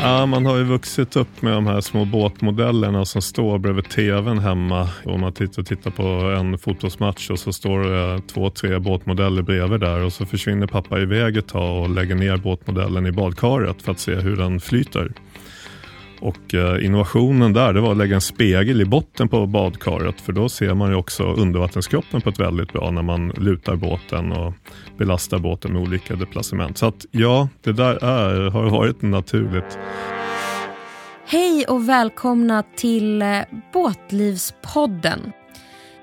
Ja, man har ju vuxit upp med de här små båtmodellerna som står bredvid tvn hemma. Om man tittar, tittar på en fotbollsmatch och så står det två, tre båtmodeller bredvid där och så försvinner pappa iväg ett tag och lägger ner båtmodellen i badkaret för att se hur den flyter. Och eh, innovationen där det var att lägga en spegel i botten på badkaret för då ser man ju också undervattenskroppen på ett väldigt bra när man lutar båten och belastar båten med olika deplacement. Så att ja, det där är, har varit naturligt. Hej och välkomna till eh, Båtlivspodden.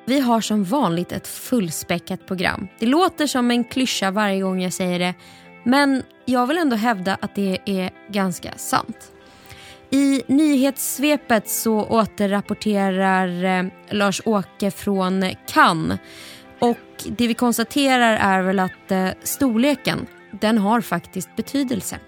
Vi har som vanligt ett fullspäckat program. Det låter som en klyscha varje gång jag säger det men jag vill ändå hävda att det är ganska sant. I nyhetssvepet så återrapporterar eh, Lars-Åke från Cannes och det vi konstaterar är väl att eh, storleken, den har faktiskt betydelse.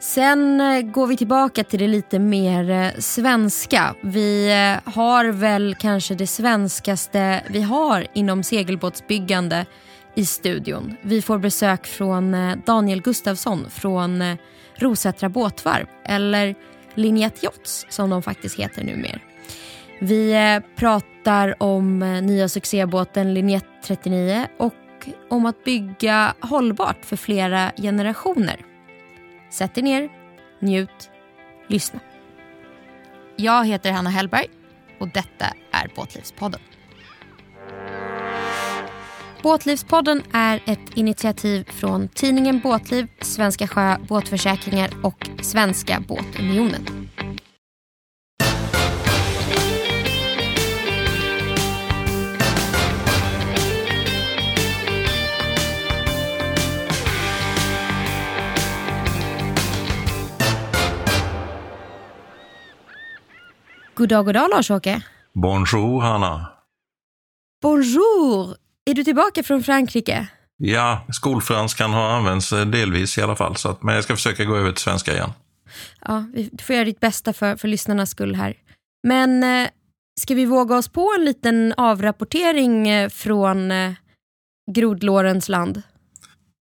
Sen eh, går vi tillbaka till det lite mer svenska. Vi har väl kanske det svenskaste vi har inom segelbåtsbyggande i studion. Vi får besök från Daniel Gustafsson från Rosättra båtvarv eller Linjet Yachts som de faktiskt heter numera. Vi eh, pratar om eh, nya succébåten Linjet 39 och om att bygga hållbart för flera generationer. Sätt er ner, njut, lyssna. Jag heter Hanna Hellberg och detta är Båtlivspodden. Båtlivspodden är ett initiativ från tidningen Båtliv, Svenska Sjö Båtförsäkringar och Svenska Båtunionen. God dag, god dag Lars-Åke. Bonjour Hanna. Bonjour! Är du tillbaka från Frankrike? Ja, skolfranskan har använts eh, delvis i alla fall. Så att, men jag ska försöka gå över till svenska igen. Ja, du får göra ditt bästa för, för lyssnarnas skull här. Men eh, ska vi våga oss på en liten avrapportering eh, från eh, grodlårens land?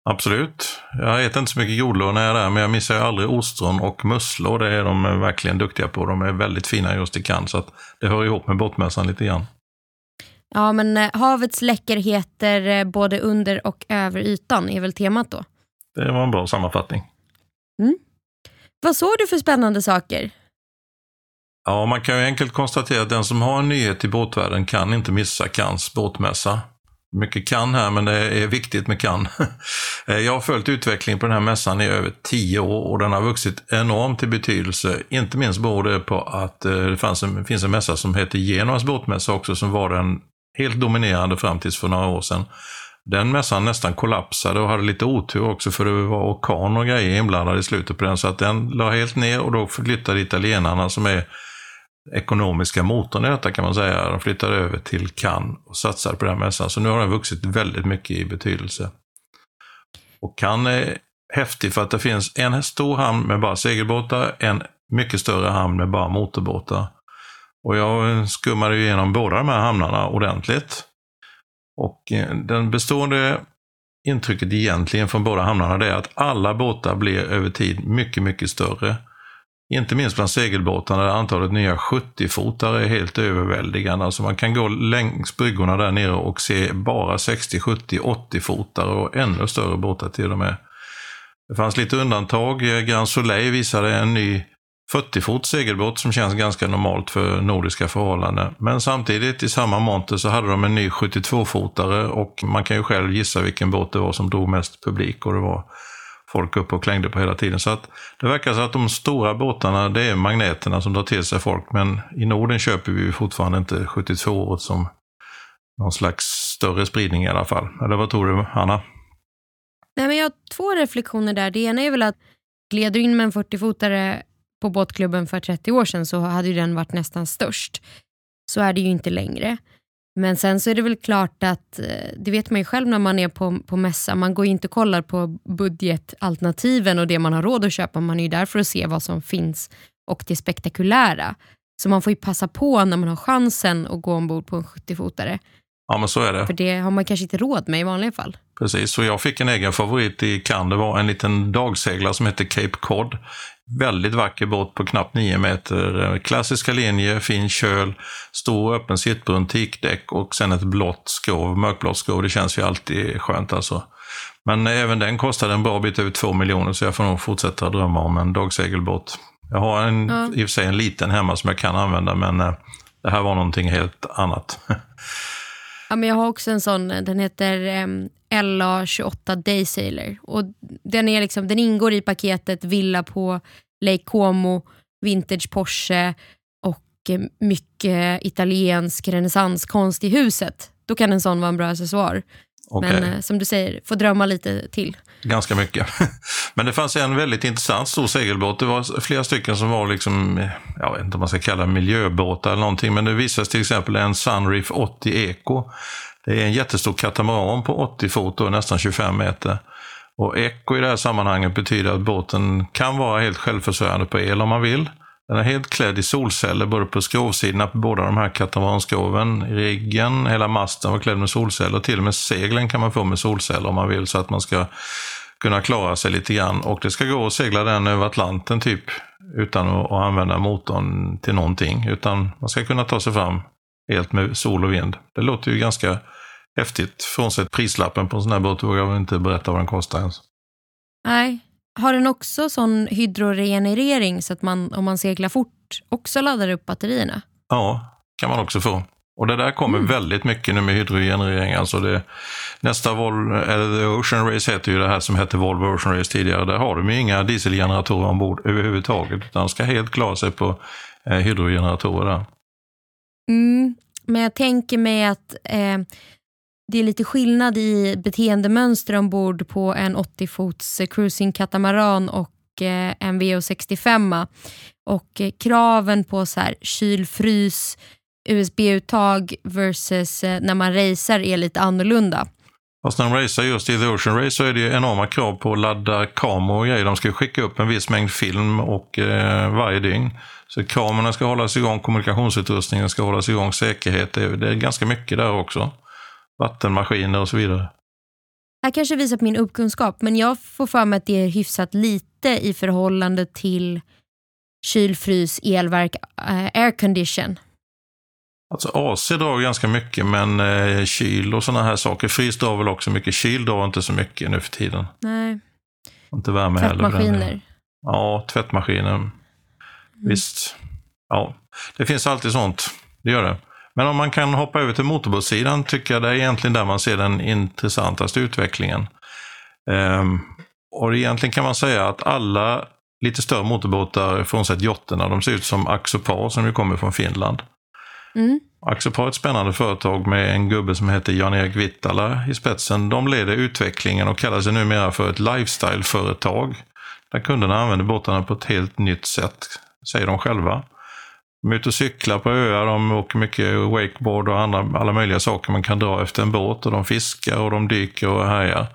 Absolut. Jag äter inte så mycket grodlår när jag är där, men jag missar ju aldrig ostron och musslor. Det är de eh, verkligen duktiga på. De är väldigt fina just i Cannes, så att det hör ihop med båtmässan lite grann. Ja, men eh, havets läckerheter eh, både under och över ytan är väl temat då? Det var en bra sammanfattning. Vad såg du för spännande saker? Ja, man kan ju enkelt konstatera att den som har en nyhet i båtvärlden kan inte missa Cannes båtmässa. Mycket kan här, men det är viktigt med kan. Jag har följt utvecklingen på den här mässan i över tio år och den har vuxit enormt i betydelse. Inte minst beror det på att eh, det fanns en, finns en mässa som heter Genuas båtmässa också, som var den helt dominerande fram tills för några år sedan. Den mässan nästan kollapsade och hade lite otur också för det var orkan och grejer inblandade i slutet på den. Så att den la helt ner och då flyttade italienarna som är ekonomiska motorn i detta kan man säga. De flyttade över till Cannes och satsade på den mässan. Så nu har den vuxit väldigt mycket i betydelse. Och Cannes är häftig för att det finns en stor hamn med bara segelbåtar, en mycket större hamn med bara motorbåtar. Och jag skummade igenom båda de här hamnarna ordentligt. Och eh, den bestående intrycket egentligen från båda hamnarna är att alla båtar blir över tid mycket, mycket större. Inte minst bland segelbåtarna där antalet nya 70-fotare är helt överväldigande. Alltså man kan gå längs bryggorna där nere och se bara 60, 70, 80-fotare och ännu större båtar till och med. Det fanns lite undantag. Eh, Grand Soleil visade en ny 40-fot segelbåt som känns ganska normalt för nordiska förhållanden. Men samtidigt i samma monter så hade de en ny 72-fotare och man kan ju själv gissa vilken båt det var som drog mest publik och det var folk upp och klängde på hela tiden. Så att det verkar som att de stora båtarna, det är magneterna som drar till sig folk. Men i Norden köper vi fortfarande inte 72 som någon slags större spridning i alla fall. Eller vad tror du, Anna? Nej, men jag har två reflektioner där. Det ena är väl att gled du in med en 40-fotare på båtklubben för 30 år sedan så hade ju den varit nästan störst. Så är det ju inte längre. Men sen så är det väl klart att, eh, det vet man ju själv när man är på, på mässa, man går ju inte och kollar på budgetalternativen och det man har råd att köpa, man är ju där för att se vad som finns och det spektakulära. Så man får ju passa på när man har chansen att gå ombord på en 70-fotare. Ja, men så är det. För det har man kanske inte råd med i vanliga fall. Precis, så jag fick en egen favorit i Cannes. Det var en liten dagseglare som hette Cape Cod. Väldigt vacker båt på knappt 9 meter. Klassiska linjer, fin köl, stor öppen sittbrunn, teakdäck och sen ett blått skrov, mörkblått skrov. Det känns ju alltid skönt alltså. Men även den kostade en bra bit över 2 miljoner så jag får nog fortsätta drömma om en dagsegelbåt. Jag har en, ja. i och för sig en liten hemma som jag kan använda men eh, det här var någonting helt annat. ja, men jag har också en sån, den heter ehm, um, LA28 Day Sailor Och den, är liksom, den ingår i paketet villa på Lake Como, vintage Porsche och um, mycket italiensk renässanskonst i huset. Då kan en sån vara en bra accessoar. Okay. Men eh, som du säger, får drömma lite till. Ganska mycket. Men det fanns en väldigt intressant stor segelbåt. Det var flera stycken som var, liksom, jag vet inte om man ska kalla miljöbåtar eller någonting, men det visades till exempel en Sunreef 80 Eco. Det är en jättestor katamaran på 80 fot och nästan 25 meter. Och Eco i det här sammanhanget betyder att båten kan vara helt självförsörjande på el om man vill. Den är helt klädd i solceller både på skrovsidorna på båda de här katamaranskroven. Riggen, hela masten var klädd med solceller. Till och med seglen kan man få med solceller om man vill så att man ska kunna klara sig lite grann. Och det ska gå att segla den över Atlanten typ utan att, använda motorn till någonting. Utan man ska kunna ta sig fram helt med sol och vind. Det låter ju ganska häftigt. Frånsett prislappen på en sån här båt vågar jag inte berätta vad den kostar ens. Nej, har den också sån hydroregenerering så att man om man seglar fort också laddar upp batterierna? Ja, kan man också få. Och det där kommer mm. väldigt mycket nu med hydrogenerering. Alltså det, nästa Vol eller Ocean Race heter ju det här som hette Volvo Ocean Race tidigare. Där har de ju inga dieselgeneratorer ombord överhuvudtaget. Utan ska helt klara sig på eh, hydrogeneratorer där. Mm, men jag tänker mig att eh, det är lite skillnad i beteendemönster ombord på en 80-fots eh, cruising katamaran och eh, en VO65. Och eh, kraven på så här, kylfrys, USB-uttag versus när man racear är lite annorlunda. Fast när de racear just i The Ocean Race så är det ju enorma krav på att ladda kameror och grejer. De ska skicka upp en viss mängd film och eh, varje dygn. Så kamerorna ska hållas igång, kommunikationsutrustningen ska hållas igång, säkerhet, det är, det är ganska mycket där också vattenmaskiner och så vidare. Här kanske visar på min uppkunskap, men jag får för mig att det är hyfsat lite i förhållande till kyl, frys, elverk, äh, aircondition. Alltså AC drar ganska mycket, men eh, kyl och sådana här saker. Frys drar väl också mycket. Kyl drar inte så mycket nu för tiden. Nej. Inte värme heller. Tvättmaskiner. Ja, tvättmaskiner. Mm. Visst. Ja, det finns alltid sånt. Det gör det. Men om man kan hoppa över till motorbåtssidan tycker jag det är egentligen där man ser den intressantaste utvecklingen. Ehm, och egentligen kan man säga att alla lite större motorbåtar, frånsett jotterna, de ser ut som Axopar som ju kommer från Finland. Mm. Axopar är ett spännande företag med en gubbe som heter Jan-Erik Vittala i spetsen. De leder utvecklingen och kallar sig numera för ett lifestyle-företag. Där kunderna använder båtarna på ett helt nytt sätt, säger de själva. De är ute och cyklar på öar, de åker mycket wakeboard och andra, alla möjliga saker man kan dra efter en båt. Och de fiskar och de dyker och härjar.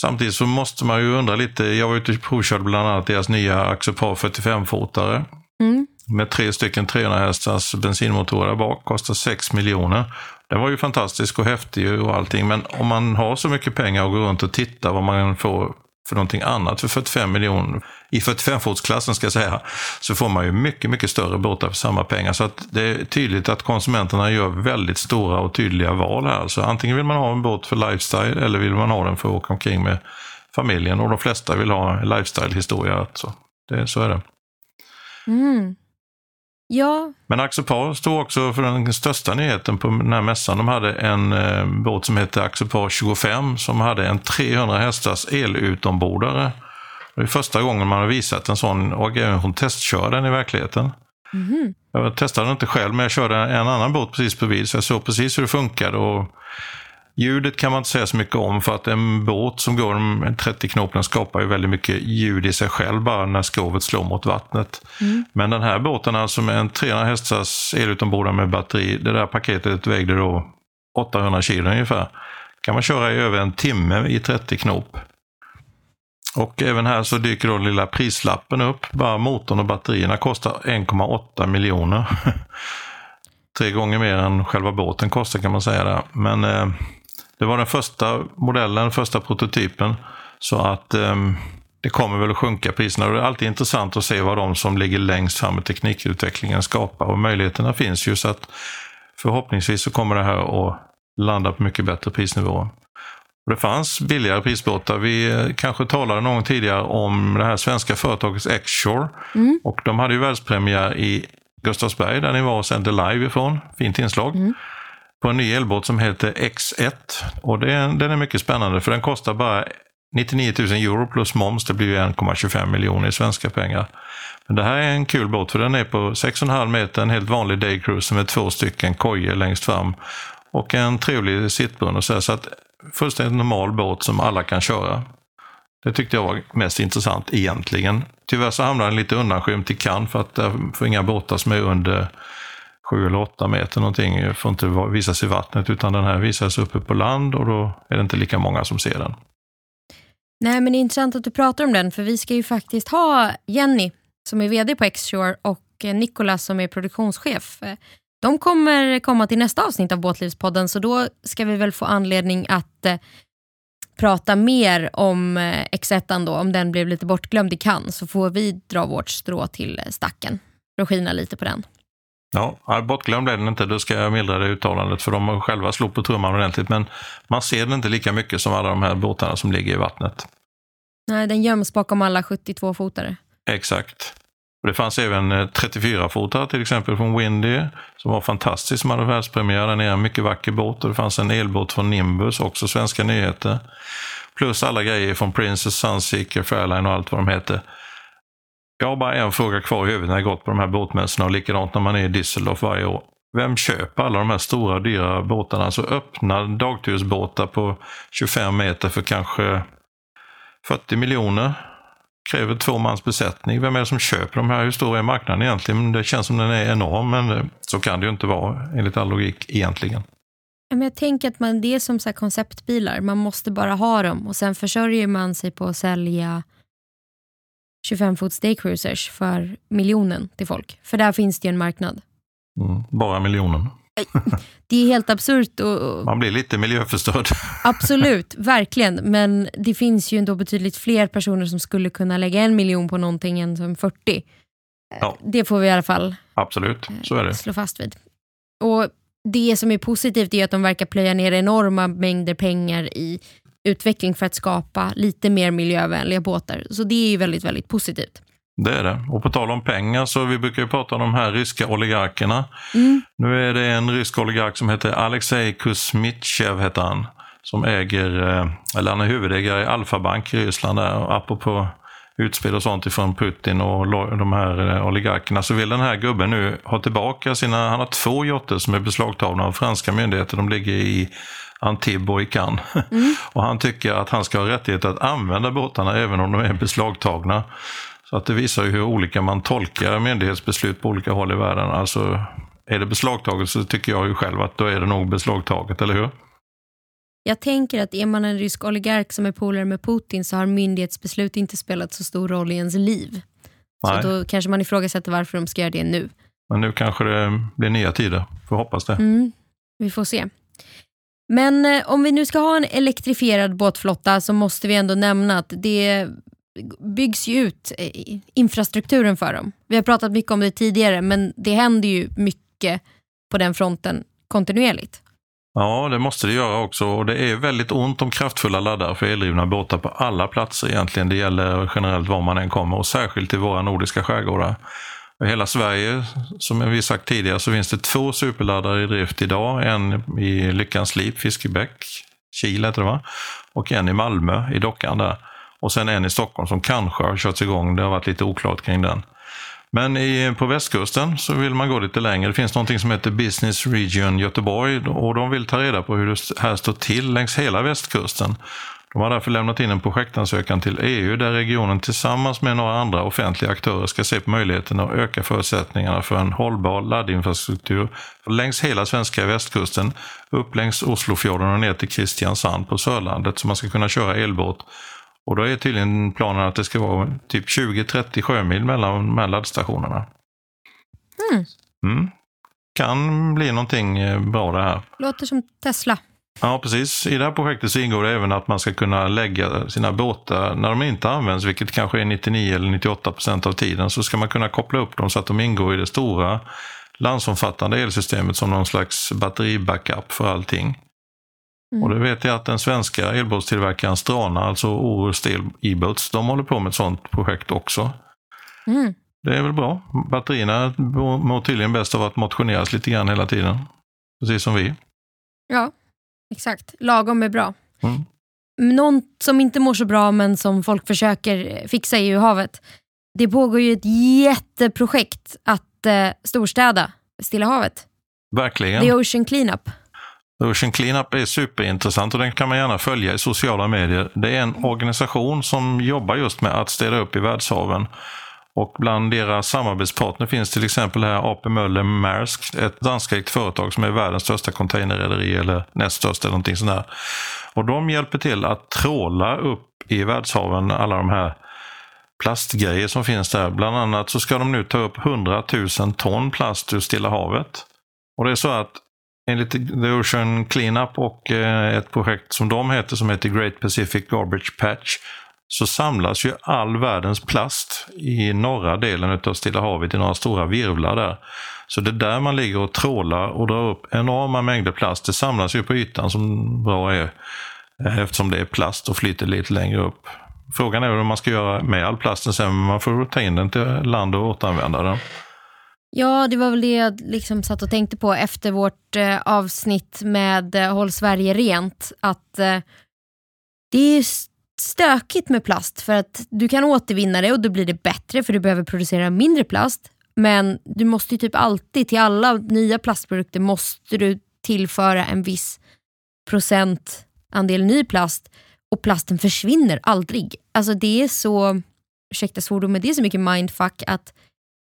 Samtidigt så måste man ju undra lite, jag var ute och provkörde bland annat deras nya Axopar 45-fotare. Mm. Med tre stycken 300 hästars bensinmotorer där bak, kostar 6 miljoner. Den var ju fantastisk och häftig och allting, men om man har så mycket pengar och går runt och tittar vad man får för någonting annat för 45 miljoner. I 45-fotsklassen ska jag säga, så får man ju mycket, mycket större båtar för samma pengar. Så att det är tydligt att konsumenterna gör väldigt stora och tydliga val här. Så antingen vill man ha en båt för lifestyle eller vill man ha den för att åka omkring med familjen. Och de flesta vill ha en lifestyle-historia. Alltså. Det, så är det. Mm. Ja. Men Axopar stod också för den största nyheten på den här mässan. De hade en eh, båt som hette Axopar 25 som hade en 300 hästars elutombordare. Det är första gången man har visat en sån och även hon testkör den i verkligheten. Mm. Jag testade den inte själv men jag körde en annan båt precis bredvid så jag såg precis hur det funkade. Och Ljudet kan man inte säga så mycket om för att en båt som går med 30 knop skapar ju väldigt mycket ljud i sig själv bara när skrovet slår mot vattnet. Mm. Men den här båten alltså med en 300 hästars elutombordare med batteri, det där paketet vägde då 800 kilo ungefär. Kan man köra i över en timme i 30 knop. Och även här så dyker då lilla prislappen upp. Bara motorn och batterierna kostar 1,8 miljoner. Tre gånger mer än själva båten kostar kan man säga. Där. Men eh, det var den första modellen, första prototypen. Så att um, det kommer väl att sjunka priserna det är alltid intressant att se vad de som ligger längst fram i teknikutvecklingen skapar och möjligheterna finns ju så att förhoppningsvis så kommer det här att landa på mycket bättre prisnivåer. Och det fanns billigare prisbåtar. Vi eh, kanske talade någon gång tidigare om det här svenska företaget X-Shore. Mm. Och de hade ju världspremiär i Gustavsberg där ni var och sände live ifrån. Fint inslag. Mm. På en ny elbåt som heter X1. Och det, den är mycket spännande för den kostar bara 99 000 euro plus moms. Det blir 1,25 miljoner i svenska pengar. Men det här är en kul båt för den är på 6,5 meter, en helt vanlig daycruiser med två stycken kojor längst fram och en trevlig sittbrunn och så, så att fullständigt normal båt som alla kan köra. Det tyckte jag var mest intressant egentligen. Tyvärr så hamnade den lite undanskymt i Cannes för att det får inga båtar som är under sju eller åtta meter någonting får inte visas i vattnet utan den här visas uppe på land och då är det inte lika många som ser den. Nej men det är intressant att du pratar om den för vi ska ju faktiskt ha Jenny som är VD på X-Shore och eh, Nicolas som är produktionschef eh, de kommer komma till nästa avsnitt av Båtlivspodden så då ska vi väl få anledning att eh, prata mer om eh, X1 då, om den blev lite bortglömd i Cannes så får vi dra vårt strå till eh, stacken för att skina lite på den. Ja, bortglömd är den inte, då ska jag mildra det uttalandet för de själva slog på trumman ordentligt men man ser den inte lika mycket som alla de här båtarna som ligger i vattnet. Nej, den göms bakom alla 72-fotare. Exakt. Och det fanns även 34-fotare eh, till exempel från Windy som var fantastisk, som hade världspremiär där nere. En mycket vacker båt och det fanns en elbåt från Nimbus, också svenska nyheter. Plus alla grejer från Princess, Sunseeker, Fairline och allt vad de heter. Jag har bara en fråga kvar i huvudet när jag gått på de här båtmässorna och likadant när man är i Düsseldorf varje år. Vem köper alla de här stora dyra båtarna? Alltså öppna dagtursbåtar på 25 meter för kanske 40 miljoner kräver två mans besättning. Vem är det som köper de här? Hur stor är marknaden egentligen? Det känns som den är enorm, men så kan det ju inte vara enligt all logik egentligen. jag tänker att man, det är som så konceptbilar, man måste bara ha dem och sen försörjer man sig på att sälja 25 fots daycruisers för miljonen till folk. För där finns det ju en marknad. Mm, bara miljonen. Det är helt absurt. Och, Man blir lite miljöförstörd. Absolut, verkligen. Men det finns ju ändå betydligt fler personer som skulle kunna lägga en miljon på någonting än som 40. Ja. Det får vi i alla fall Absolut, så är det. slå fast vid. Och Det som är positivt är att de verkar plöja ner enorma mängder pengar i utveckling för att skapa lite mer miljövänliga båtar. Så det är ju väldigt, väldigt positivt. Det är det. Och på tal om pengar så vi brukar ju prata om de här ryska oligarkerna. Mm. Nu är det en rysk oligark som heter Alexej Kuzmitjev heter han. Som äger, eh, eller han är huvudägare i Alfa-Bank i Ryssland där. Och apropå utspel och sånt ifrån Putin och de här eh, oligarkerna så vill den här gubben nu ha tillbaka sina, han har två jotter som är beslagtagna av franska myndigheter. De ligger i Antibes och i Cannes. Mm. och han tycker att han ska ha rättighet att använda båtarna även om de är beslagtagna. Så att det visar ju hur olika man tolkar myndighetsbeslut på olika håll i världen. Alltså, är det beslagtaget så tycker jag ju själv att då är det nog beslagtaget, eller hur? Jag tänker att är man en rysk oligark som är polare med Putin så har myndighetsbeslut inte spelat så stor roll i ens liv. Nej. Så då kanske man ifrågasätter varför de ska göra det nu. Men nu kanske det blir nya tider, får hoppas det. Mm, vi får se. Men eh, om vi nu ska ha en elektrifierad båtflotta så måste vi ändå nämna att det byggs ju ut eh, infrastrukturen för dem. Vi har pratat mycket om det tidigare men det händer ju mycket på den fronten kontinuerligt. Ja, det måste det göra också och det är väldigt ont om kraftfulla laddare för eldrivna båtar på alla platser egentligen. Det gäller generellt var man än kommer och särskilt i våra nordiska skärgårdar. I hela Sverige, som vi sagt tidigare, så finns det två superladdare i drift idag. En i Lyckans Liv, Fiskebäck, Kil heter det va? Och en i Malmö, i dockan där. Och sen en i Stockholm som kanske har körts igång. Det har varit lite oklart kring den. Men i, på västkusten så vill man gå lite längre. Det finns någonting som heter Business Region Göteborg och de vill ta reda på hur det här står till längs hela västkusten. De har därför lämnat in en projektansökan till EU där regionen tillsammans med några andra offentliga aktörer ska se på möjligheten att öka förutsättningarna för en hållbar laddinfrastruktur längs hela svenska västkusten, upp längs Oslofjorden och ner till Kristiansand på Sörlandet så man ska kunna köra elbåt och då är tydligen planen att det ska vara typ 20-30 sjömil mellan de här laddstationerna. Mm. Mm. Kan bli någonting eh, bra det här. Låter som Tesla. Ja, precis. I det här projektet så ingår det även att man ska kunna lägga sina båtar, när de inte används, vilket kanske är 99 eller 98 procent av tiden, så ska man kunna koppla upp dem så att de ingår i det stora landsomfattande elsystemet som någon slags batteribackup för allting. Mm. Och det vet jag att den svenska elbåtstillverkaren Strana, alltså Orust E-boats, de håller på med ett sådant projekt också. Mm. Det är väl bra. Batterierna mår tydligen bäst av att motioneras lite grann hela tiden. Precis som vi. Ja, exakt. Lagom är bra. Mm. Någon som inte mår så bra men som folk försöker fixa är ju havet. Det pågår ju ett jätteprojekt att eh, storstäda Stilla havet. Verkligen. The Ocean Cleanup. Ocean Cleanup är superintressant och den kan man gärna följa i sociala medier. Det är en organisation som jobbar just med att städa upp i världshaven. Och bland deras samarbetspartner finns till exempel här AP Möller Maersk, ett danskägt företag som är världens största containerrederi eller näst största eller någonting sånt där. Och de hjälper till att tråla upp i världshaven alla de här plastgrejer som finns där. Bland annat så ska de nu ta upp 100 000 ton plast ur Stilla havet. Och det är så att enligt The Ocean Cleanup och eh, ett projekt som de heter som heter Great Pacific Garbage Patch så samlas ju all världens plast i norra delen av Stilla havet i några stora virvlar där. Så det är där man ligger och trålar och drar upp enorma mängder plast. Det samlas ju på ytan som bra är eh, eftersom det är plast och flyter lite längre upp. Frågan är hur man ska göra med all plasten sen, men man får ta in den till land och återanvända den. Ja, det var väl det jag liksom satt och tänkte på efter vårt eh, avsnitt med eh, Håll Sverige rent. Att eh, det är stökigt med plast för att du kan återvinna det och då blir det bättre för du behöver producera mindre plast. Men du måste ju typ alltid till alla nya plastprodukter måste du tillföra en viss procentandel ny plast och plasten försvinner aldrig. Alltså det är så, ursäkta svordomen, det är så mycket mindfuck att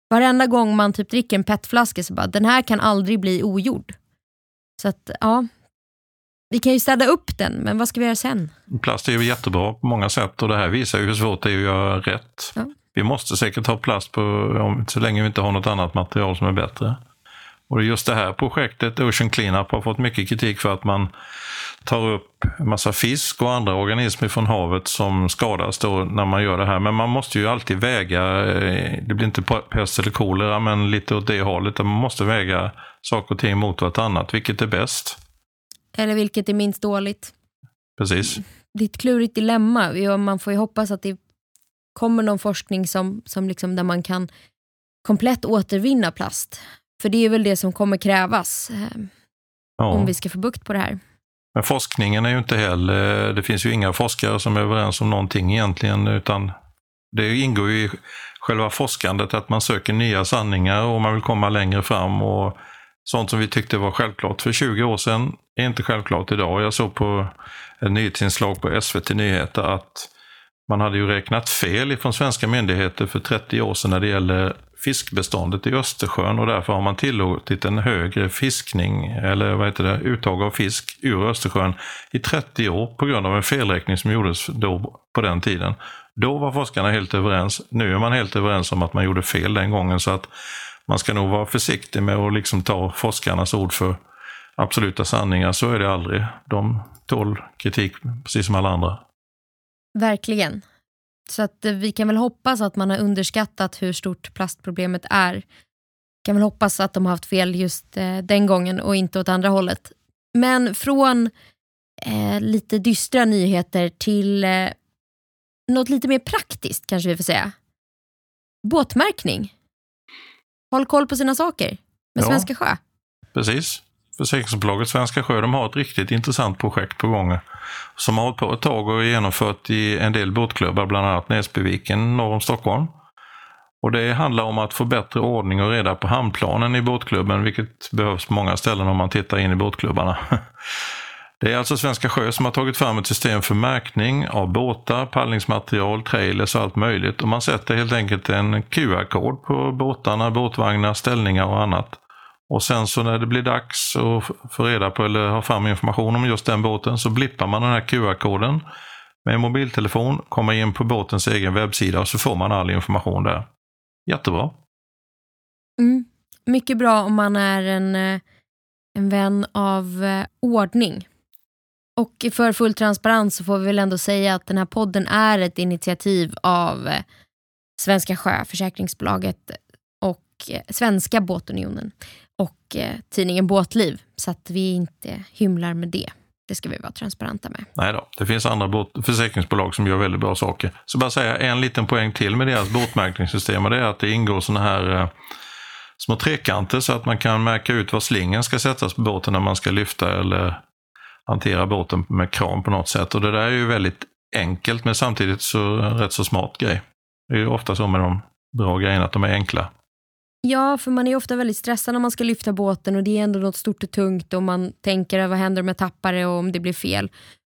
varenda gång man typ dricker en petflaska så bara, den här kan aldrig bli ogjord. Så att ja, vi kan ju städa upp den, men vad ska vi göra sen? Plast är ju jättebra på många sätt och det här visar ju hur svårt det är att göra rätt. Ja. Vi måste säkert ha plast på, så länge vi inte har något annat material som är bättre. Och just det här projektet, Ocean Cleanup, har fått mycket kritik för att man tar upp massa fisk och andra organismer från havet som skadas då när man gör det här. Men man måste ju alltid väga, eh, det blir inte pest eller kolera, men lite åt det hållet. Man måste väga saker och ting mot vartannat. Vilket är bäst? Eller vilket är minst dåligt? Precis. Det är ett klurigt dilemma. Man får ju hoppas att det kommer någon forskning som, som liksom där man kan komplett återvinna plast. För det är väl det som kommer krävas eh, ja. om vi ska få bukt på det här. Men forskningen är ju inte heller, det finns ju inga forskare som är överens om någonting egentligen, utan det ingår ju i själva forskandet att man söker nya sanningar och man vill komma längre fram. och Sånt som vi tyckte var självklart för 20 år sedan är inte självklart idag. Jag såg på ett nyhetsinslag på SVT Nyheter att man hade ju räknat fel ifrån svenska myndigheter för 30 år sedan när det gäller fiskbeståndet i Östersjön och därför har man tillåtit en högre fiskning, eller vad heter det, uttag av fisk ur Östersjön i 30 år på grund av en felräkning som gjordes då på den tiden. Då var forskarna helt överens. Nu är man helt överens om att man gjorde fel den gången så att man ska nog vara försiktig med att liksom ta forskarnas ord för absoluta sanningar. Så är det aldrig. De tål kritik precis som alla andra. Verkligen. Så att eh, vi kan väl hoppas att man har underskattat hur stort plastproblemet är. Vi kan väl hoppas att de har haft fel just eh, den gången och inte åt andra hållet. Men från eh, lite dystra nyheter till eh, något lite mer praktiskt kanske vi får säga. Båtmärkning. Håll koll på sina saker med ja, Svenska Sjö. Precis. Försäkringsbolaget Svenska Sjö de har ett riktigt intressant projekt på gång som har hållit på ett tag och genomfört i en del båtklubbar, bland annat Näsbyviken norr om Stockholm. Och Det handlar om att få bättre ordning och reda på hamnplanen i båtklubben, vilket behövs på många ställen om man tittar in i båtklubbarna. Det är alltså Svenska Sjö som har tagit fram ett system för märkning av båtar, pallningsmaterial, trailers och allt möjligt. Och man sätter helt enkelt en QR-kod på båtarna, båtvagnar, ställningar och annat. Och sen så när det blir dags att få reda på eller ha fram information om just den båten så blippar man den här QR-koden med en mobiltelefon, kommer in på båtens egen webbsida och så får man all information där. Jättebra. Mm. Mycket bra om man är en, eh, en vän av eh, ordning. Och för full transparens så får vi väl ändå säga att den här podden är ett initiativ av eh, Svenska Sjöförsäkringsbolaget och eh, Svenska Båtunionen och eh, tidningen Båtliv. Så att vi inte hymlar med det. Det ska vi vara transparenta med. Nej då, det finns andra båt försäkringsbolag som gör väldigt bra saker. Så bara säga en liten poäng till med deras båtmärkningssystem och det är att det ingår sådana här eh, små trekanter så att man kan märka ut var slingen ska sättas på båten när man ska lyfta eller hantera båten med kran på något sätt. Och det där är ju väldigt enkelt men samtidigt så rätt så smart grej. Det är ju ofta så med de bra grejerna att de är enkla. Ja, för man är ofta väldigt stressad när man ska lyfta båten och det är ändå något stort och tungt och man tänker vad händer om jag tappar det och om det blir fel.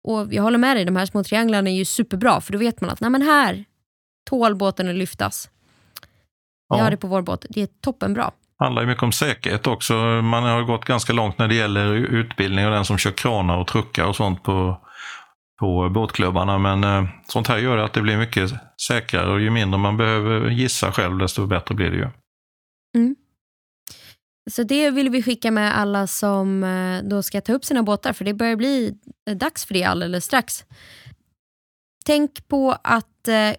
Och jag håller med dig, de här små trianglarna är ju superbra för då vet man att nej men här tål båten att lyftas. Vi Ja. har det på vår båt, det är toppenbra handlar ju mycket om säkerhet också. Man har gått ganska långt när det gäller utbildning och den som kör kranar och truckar och sånt på, på båtklubbarna. Men eh, sånt här gör att det blir mycket säkrare och ju mindre man behöver gissa själv desto bättre blir det ju. Mm. Så det vill vi skicka med alla som eh, då ska ta upp sina båtar för det börjar bli eh, dags för det alldeles strax. Tänk på att eh,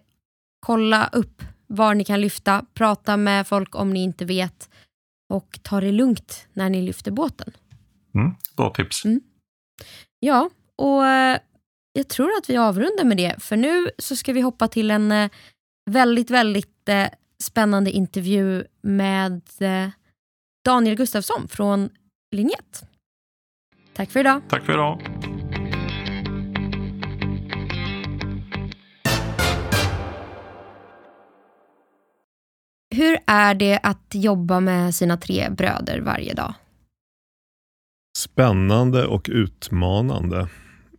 kolla upp var ni kan lyfta, prata med folk om ni inte vet och ta det lugnt när ni lyfter båten. Mm, bra tips. Ja, och eh, jag tror att vi avrundar med det för nu så ska vi hoppa till en eh, väldigt, väldigt eh, spännande intervju med Daniel Gustafsson från Linjet. Tack för idag. Tack för idag. Hur är det att jobba med sina tre bröder varje dag? Spännande och utmanande.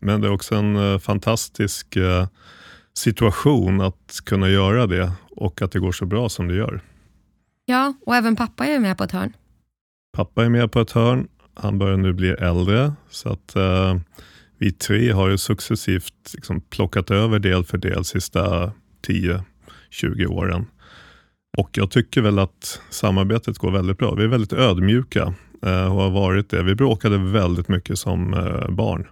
Men det är också en eh, fantastisk eh, situation att kunna göra det och att det går så bra som det gör. Ja, och även pappa är med på ett hörn. Pappa är med på ett hörn. Han börjar nu bli äldre. Så att eh, vi tre har ju successivt liksom plockat över del för del sista 10-20 åren. Och jag tycker väl att samarbetet går väldigt bra. Vi är väldigt ödmjuka eh, och har varit det. Vi bråkade väldigt mycket som eh, barn.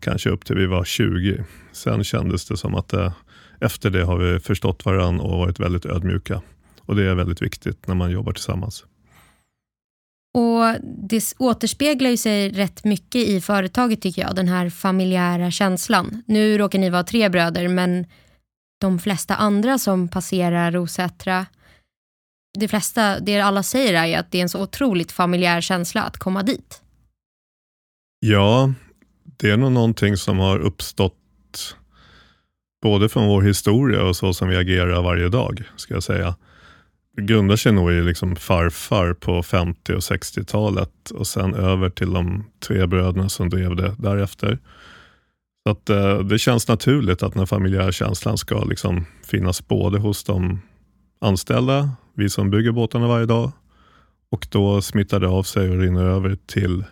Kanske upp till vi var 20. Sen kändes det som att eh, efter det har vi förstått varandra och varit väldigt ödmjuka. Och det är väldigt viktigt när man jobbar tillsammans. Och Det återspeglar ju sig rätt mycket i företaget tycker jag, den här familjära känslan. Nu råkar ni vara tre bröder men de flesta andra som passerar Rosätra, det flesta, det alla säger är ju att det är en så otroligt familjär känsla att komma dit. Ja, det är nog någonting som har uppstått både från vår historia och så som vi agerar varje dag, ska jag säga. Det grundar sig nog i liksom farfar på 50 och 60-talet och sen över till de tre bröderna som drev det därefter. Så att, eh, det känns naturligt att den familjära känslan ska liksom finnas både hos de anställda, vi som bygger båtarna varje dag, och då smittar det av sig och rinner över till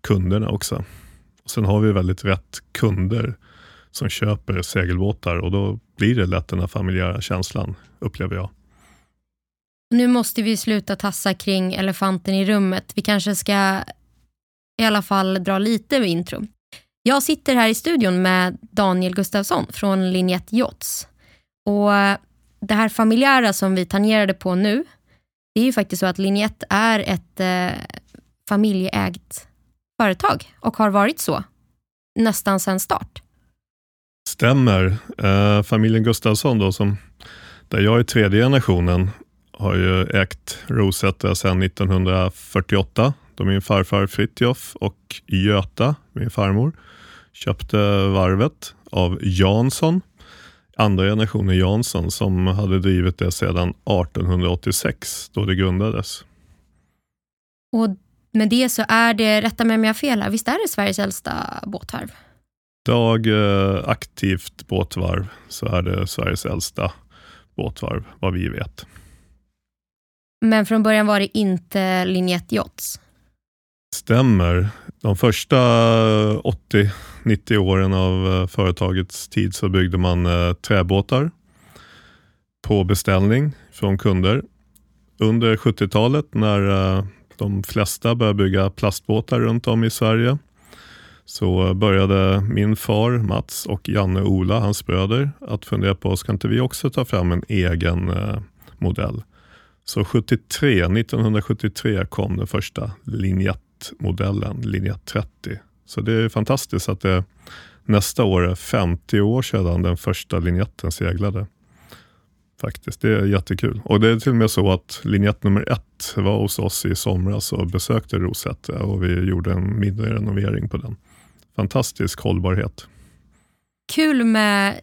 kunderna också. Och sen har vi väldigt rätt kunder som köper segelbåtar och då blir det lätt den här familjära känslan, upplever jag. Nu måste vi sluta tassa kring elefanten i rummet. Vi kanske ska i alla fall dra lite med intro. Jag sitter här i studion med Daniel Gustafsson från Linjet Yachts. Och det här familjära som vi tangerade på nu, det är ju faktiskt så att Linjet är ett eh, familjeägt företag och har varit så nästan sedan start. Stämmer. Eh, familjen Gustafsson då, som, där jag är tredje generationen, har ju ägt Rosetta sedan 1948 då min farfar Fritjof och Göta, min farmor, köpte varvet av Jansson, andra generationen Jansson, som hade drivit det sedan 1886 då det grundades. Och med det så är det, rätta mig om jag har fel här, visst är det Sveriges äldsta båtvarv? Idag eh, aktivt båtvarv så är det Sveriges äldsta båtvarv, vad vi vet. Men från början var det inte Linjet Yachts. Stämmer. De första 90 åren av eh, företagets tid så byggde man eh, träbåtar på beställning från kunder. Under 70-talet när eh, de flesta började bygga plastbåtar runt om i Sverige så började min far Mats och Janne Ola, hans bröder, att fundera på, ska inte vi också ta fram en egen eh, modell? Så 73, 1973 kom den första Linjett-modellen, Linjett 30. Så det är fantastiskt att det nästa år är 50 år sedan den första linjetten seglade. Faktiskt, det är jättekul. Och det är till och med så att linjett nummer ett var hos oss i somras och besökte Rosetta och vi gjorde en mindre renovering på den. Fantastisk hållbarhet. Kul med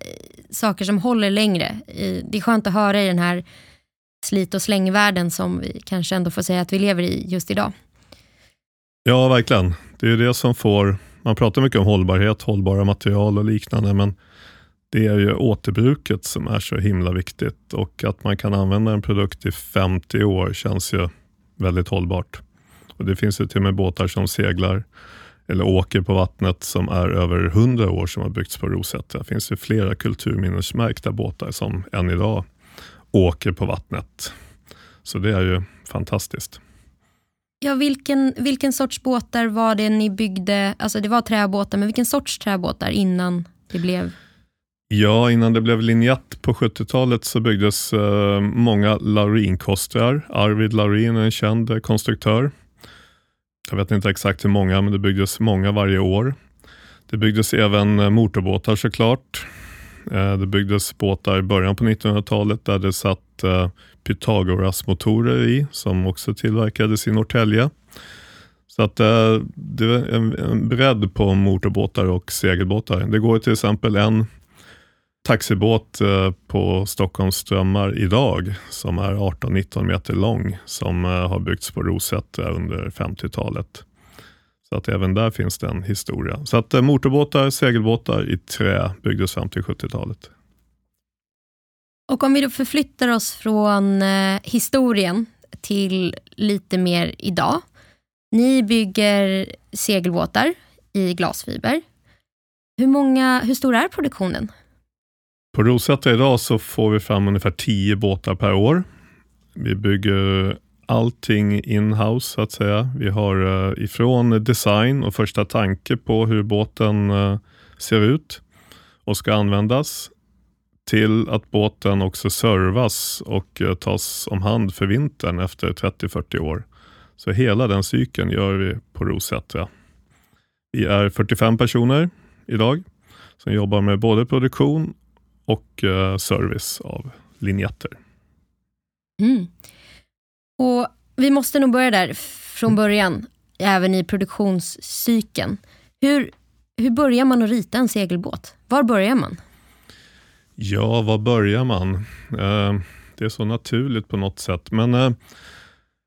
saker som håller längre. Det är skönt att höra i den här slit och slängvärlden som vi kanske ändå får säga att vi lever i just idag. Ja, verkligen. Det är det som får, man pratar mycket om hållbarhet, hållbara material och liknande, men det är ju återbruket som är så himla viktigt och att man kan använda en produkt i 50 år känns ju väldigt hållbart. Och Det finns ju till och med båtar som seglar eller åker på vattnet som är över 100 år som har byggts på Rosetta. Det finns ju flera kulturminnesmärkta båtar som än idag åker på vattnet. Så det är ju fantastiskt. Ja, vilken, vilken sorts båtar var det ni byggde? Alltså det var träbåtar, men vilken sorts träbåtar innan det blev? Ja, innan det blev linjett på 70-talet så byggdes eh, många Laurin-kostrar. Arvid Laurin är en känd eh, konstruktör. Jag vet inte exakt hur många, men det byggdes många varje år. Det byggdes även eh, motorbåtar såklart. Eh, det byggdes båtar i början på 1900-talet där det satt eh, Pythagoras-motorer i som också tillverkades i Norrtälje. Så att eh, det är en, en bredd på motorbåtar och segelbåtar. Det går till exempel en taxibåt på Stockholms strömmar idag som är 18-19 meter lång som har byggts på Rosetta under 50-talet. Så att även där finns det en historia. Så att motorbåtar, segelbåtar i trä byggdes fram till 70-talet. Och om vi då förflyttar oss från eh, historien till lite mer idag. Ni bygger segelbåtar i glasfiber. Hur, många, hur stor är produktionen? På Rosetta idag så får vi fram ungefär 10 båtar per år. Vi bygger allting in-house så att säga. Vi har uh, ifrån design och första tanke på hur båten uh, ser ut och ska användas till att båten också servas och uh, tas om hand för vintern efter 30-40 år. Så hela den cykeln gör vi på Rosetta. Vi är 45 personer idag som jobbar med både produktion och service av linjetter. Mm. Och Vi måste nog börja där från början, även i produktionscykeln. Hur, hur börjar man att rita en segelbåt? Var börjar man? Ja, var börjar man? Eh, det är så naturligt på något sätt. Men eh,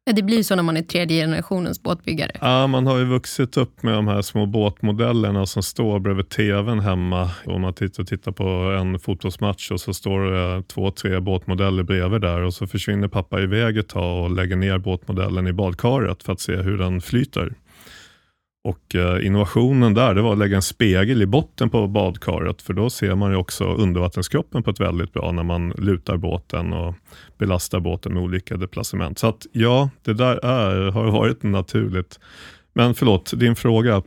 Ja, det blir så när man är tredje generationens båtbyggare. Ja, man har ju vuxit upp med de här små båtmodellerna som står bredvid tvn hemma. Om man tittar, tittar på en fotbollsmatch och så står det två, tre båtmodeller bredvid där och så försvinner pappa iväg ett tag och lägger ner båtmodellen i badkaret för att se hur den flyter. Och eh, innovationen där det var att lägga en spegel i botten på badkaret för då ser man ju också undervattenskroppen på ett väldigt bra när man lutar båten och belastar båten med olika deplacement. Så att ja, det där är, har varit naturligt. Men förlåt, din fråga.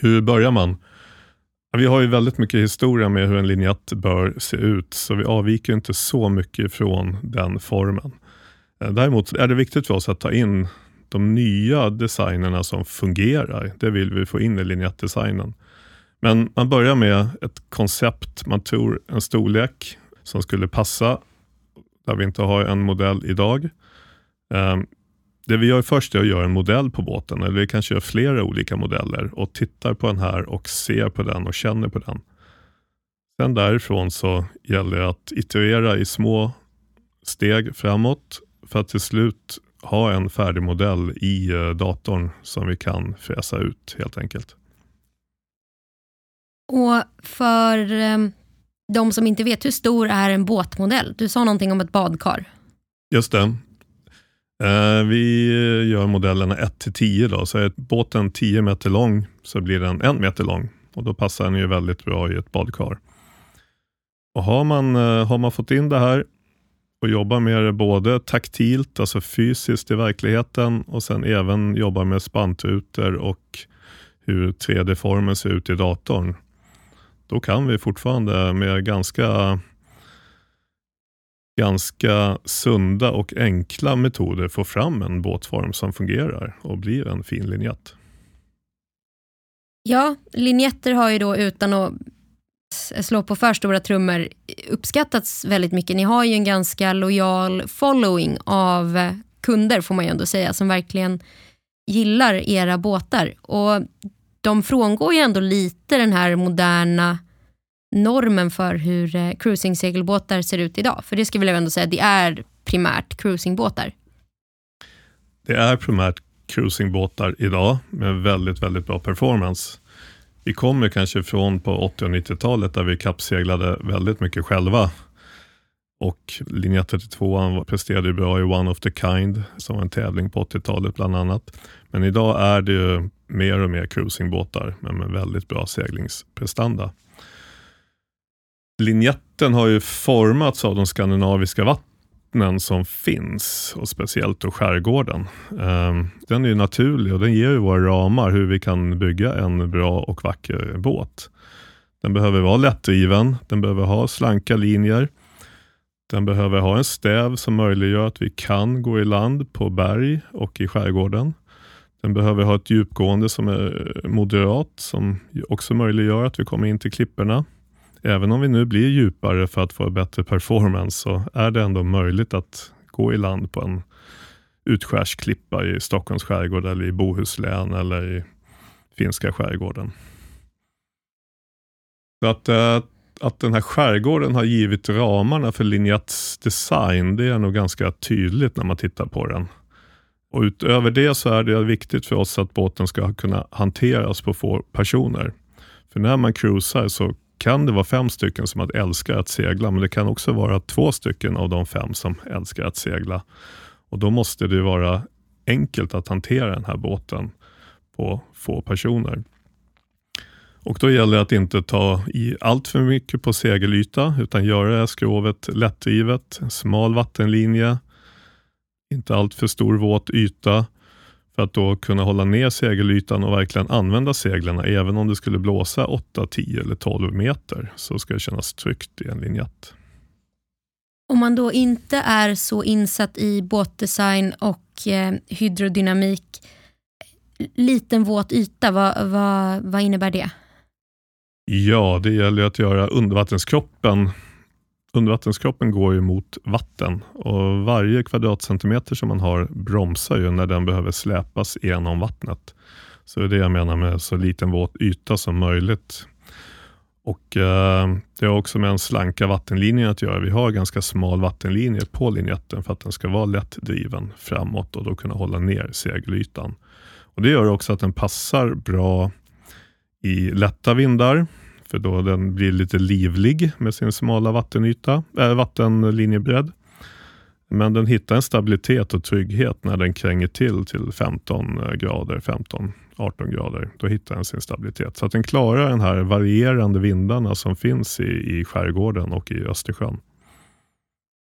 Hur börjar man? Vi har ju väldigt mycket historia med hur en linjett bör se ut, så vi avviker inte så mycket från den formen. Eh, däremot är det viktigt för oss att ta in de nya designerna som fungerar. Det vill vi få in i linjettdesignen. Men man börjar med ett koncept. Man tror en storlek som skulle passa där vi inte har en modell idag. Ehm, det vi gör först är att göra en modell på båten, eller vi kanske gör flera olika modeller och tittar på den här och ser på den och känner på den. Sen därifrån så gäller det att iterera i små steg framåt för att till slut ha en färdig modell i eh, datorn som vi kan fräsa ut helt enkelt. Och för um, de som inte vet, hur stor är en båtmodell? Du sa någonting om ett badkar. Just det. Eh, vi gör modellerna 1 till 10 då, så är båten 10 meter lång så blir den 1 meter lång och då passar den ju väldigt bra i ett badkar. Och har man, eh, har man fått in det här och jobba med det både taktilt, alltså fysiskt i verkligheten och sen även jobba med spantrutor och hur 3D-formen ser ut i datorn. Då kan vi fortfarande med ganska ganska sunda och enkla metoder få fram en båtform som fungerar och blir en fin linjett. Ja, linjetter har ju då utan att slå på för stora trummor uppskattats väldigt mycket. Ni har ju en ganska lojal following av eh, kunder får man ju ändå säga som verkligen gillar era båtar. Och de frångår ju ändå lite den här moderna normen för hur eh, cruising-segelbåtar ser ut idag. För det ska jag ändå säga, det är primärt cruisingbåtar. Det är primärt cruisingbåtar idag med väldigt, väldigt bra performance. Vi kommer kanske från på 80 och 90-talet där vi kappseglade väldigt mycket själva. Och linje 32 presterade bra i One of the Kind som var en tävling på 80-talet bland annat. Men idag är det ju mer och mer cruisingbåtar men med väldigt bra seglingsprestanda. Linjetten har ju formats av de skandinaviska vattnen som finns och speciellt då skärgården. Ehm, den är naturlig och den ger ju våra ramar hur vi kan bygga en bra och vacker båt. Den behöver vara lättdriven, den behöver ha slanka linjer. Den behöver ha en stäv som möjliggör att vi kan gå i land på berg och i skärgården. Den behöver ha ett djupgående som är moderat som också möjliggör att vi kommer in till klipporna. Även om vi nu blir djupare för att få bättre performance så är det ändå möjligt att gå i land på en utskärsklippa i Stockholms skärgård eller i Bohuslän eller i finska skärgården. Så att, eh, att den här skärgården har givit ramarna för Linjats design, det är nog ganska tydligt när man tittar på den. Och Utöver det så är det viktigt för oss att båten ska kunna hanteras på få personer. För när man cruisar så kan det vara fem stycken som att älskar att segla, men det kan också vara två stycken av de fem som älskar att segla. Och Då måste det vara enkelt att hantera den här båten på få personer. Och Då gäller det att inte ta i allt för mycket på segelyta, utan göra skrovet lättdrivet, smal vattenlinje, inte allt för stor våt yta för att då kunna hålla ner segelytan och verkligen använda seglen. Även om det skulle blåsa 8, 10 eller 12 meter så ska det kännas tryggt i en linjett. Om man då inte är så insatt i båtdesign och eh, hydrodynamik, liten våt yta, vad, vad, vad innebär det? Ja, det gäller att göra undervattenskroppen undervattenskroppen går ju mot vatten och varje kvadratcentimeter som man har bromsar ju när den behöver släpas genom vattnet. Så det är det jag menar med så liten våt yta som möjligt. Och eh, Det har också med en slanka vattenlinje att göra. Vi har ganska smal vattenlinje på linjetten för att den ska vara lätt driven framåt och då kunna hålla ner segelytan. Och Det gör också att den passar bra i lätta vindar för då den blir lite livlig med sin smala vattenyta, äh, vattenlinjebredd. Men den hittar en stabilitet och trygghet när den kränger till till 15 äh, grader, 15-18 grader. Då hittar den sin stabilitet. Så att den klarar den här varierande vindarna som finns i, i skärgården och i Östersjön.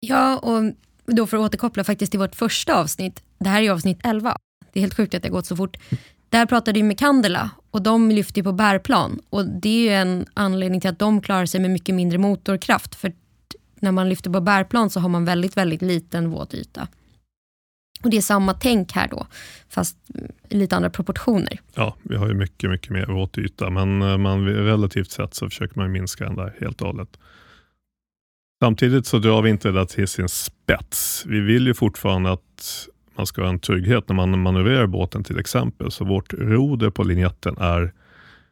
Ja, och då för att återkoppla faktiskt till vårt första avsnitt. Det här är avsnitt 11. Det är helt sjukt att det har gått så fort. Där pratade vi med Candela och de lyfter på bärplan. Och Det är en anledning till att de klarar sig med mycket mindre motorkraft. För när man lyfter på bärplan så har man väldigt, väldigt liten våt yta. Och Det är samma tänk här då, fast i lite andra proportioner. Ja, vi har ju mycket, mycket mer våt yta, men eh, man, relativt sett så försöker man minska den där helt och hållet. Samtidigt så drar vi inte det till sin spets. Vi vill ju fortfarande att man ska ha en trygghet när man manövrerar båten till exempel. Så vårt roder på linjetten är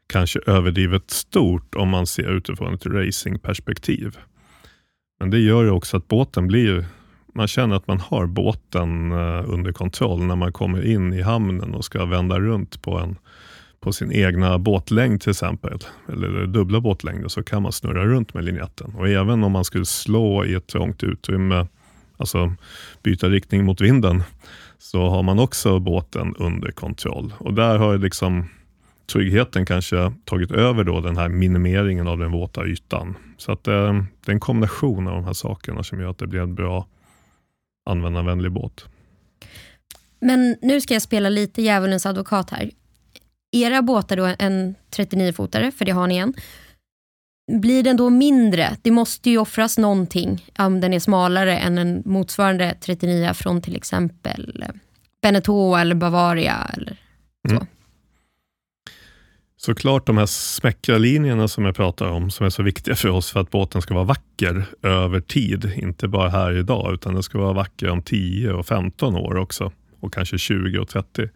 kanske överdrivet stort om man ser utifrån ett racingperspektiv. Men det gör ju också att båten blir, man känner att man har båten eh, under kontroll när man kommer in i hamnen och ska vända runt på, en, på sin egna båtlängd till exempel, eller dubbla båtlängder, så kan man snurra runt med linjetten. Och även om man skulle slå i ett trångt utrymme alltså byta riktning mot vinden, så har man också båten under kontroll. Och där har liksom tryggheten kanske tagit över då den här minimeringen av den våta ytan. Så att eh, det är en kombination av de här sakerna som gör att det blir en bra användarvänlig båt. Men nu ska jag spela lite djävulens advokat här. era båtar då en 39-fotare, för det har ni en. Blir den då mindre? Det måste ju offras någonting om den är smalare än en motsvarande 39 från till exempel eh, Beneteau eller Bavaria eller så. Mm. Såklart de här smäckra linjerna som jag pratar om, som är så viktiga för oss för att båten ska vara vacker över tid. Inte bara här idag, utan den ska vara vacker om 10 och 15 år också. Och kanske 20 och 30.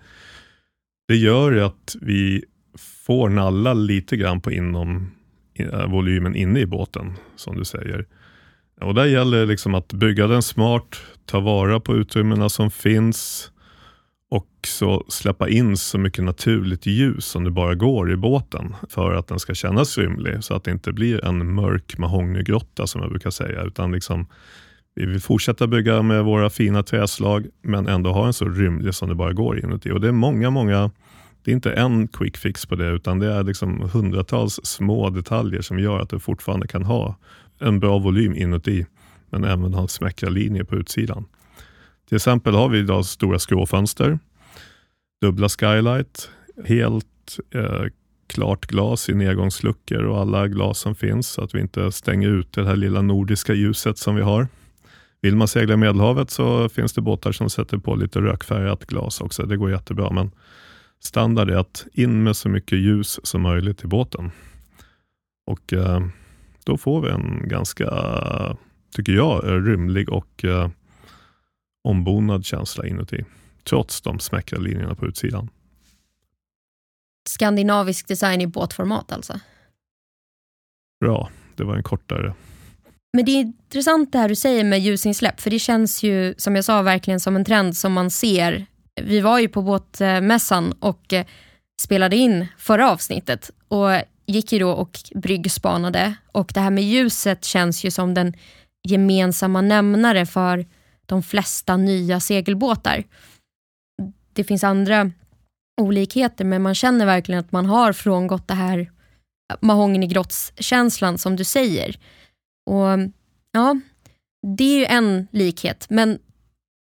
Det gör att vi får nalla lite grann på inom Eh, volymen inne i båten, som du säger. Och där gäller det liksom att bygga den smart, ta vara på utrymmena som finns, också släppa in så mycket naturligt ljus som det bara går i båten för att den ska kännas rymlig så att det inte blir en mörk mahognygrotta som jag brukar säga. Utan liksom, vi vill fortsätta bygga med våra fina träslag men ändå ha en så rymlig som det bara går inuti. Och det är många, många det är inte en quick fix på det utan det är liksom hundratals små detaljer som gör att du fortfarande kan ha en bra volym inuti men även ha smäckra linjer på utsidan. Till exempel har vi idag stora skråfönster, dubbla skylight, helt eh, klart glas i nedgångsluckor och alla glas som finns så att vi inte stänger ut det här lilla nordiska ljuset som vi har. Vill man segla i Medelhavet så finns det båtar som sätter på lite rökfärgat glas också. Det går jättebra, men standard är att in med så mycket ljus som möjligt i båten. Och eh, Då får vi en ganska, tycker jag, rymlig och eh, ombonad känsla inuti. Trots de smäckra linjerna på utsidan. Skandinavisk design i båtformat alltså? Bra, det var en kortare. Men det är intressant det här du säger med ljusinsläpp, för det känns ju som jag sa verkligen som en trend som man ser. Vi var ju på båtmässan och eh, spelade in förra avsnittet och gick ju då och bryggspanade och det här med ljuset känns ju som den gemensamma nämnare för de flesta nya segelbåtar. Det finns andra olikheter men man känner verkligen att man har frångått det här mahognygrottskänslan som du säger. Och ja, Det är ju en likhet men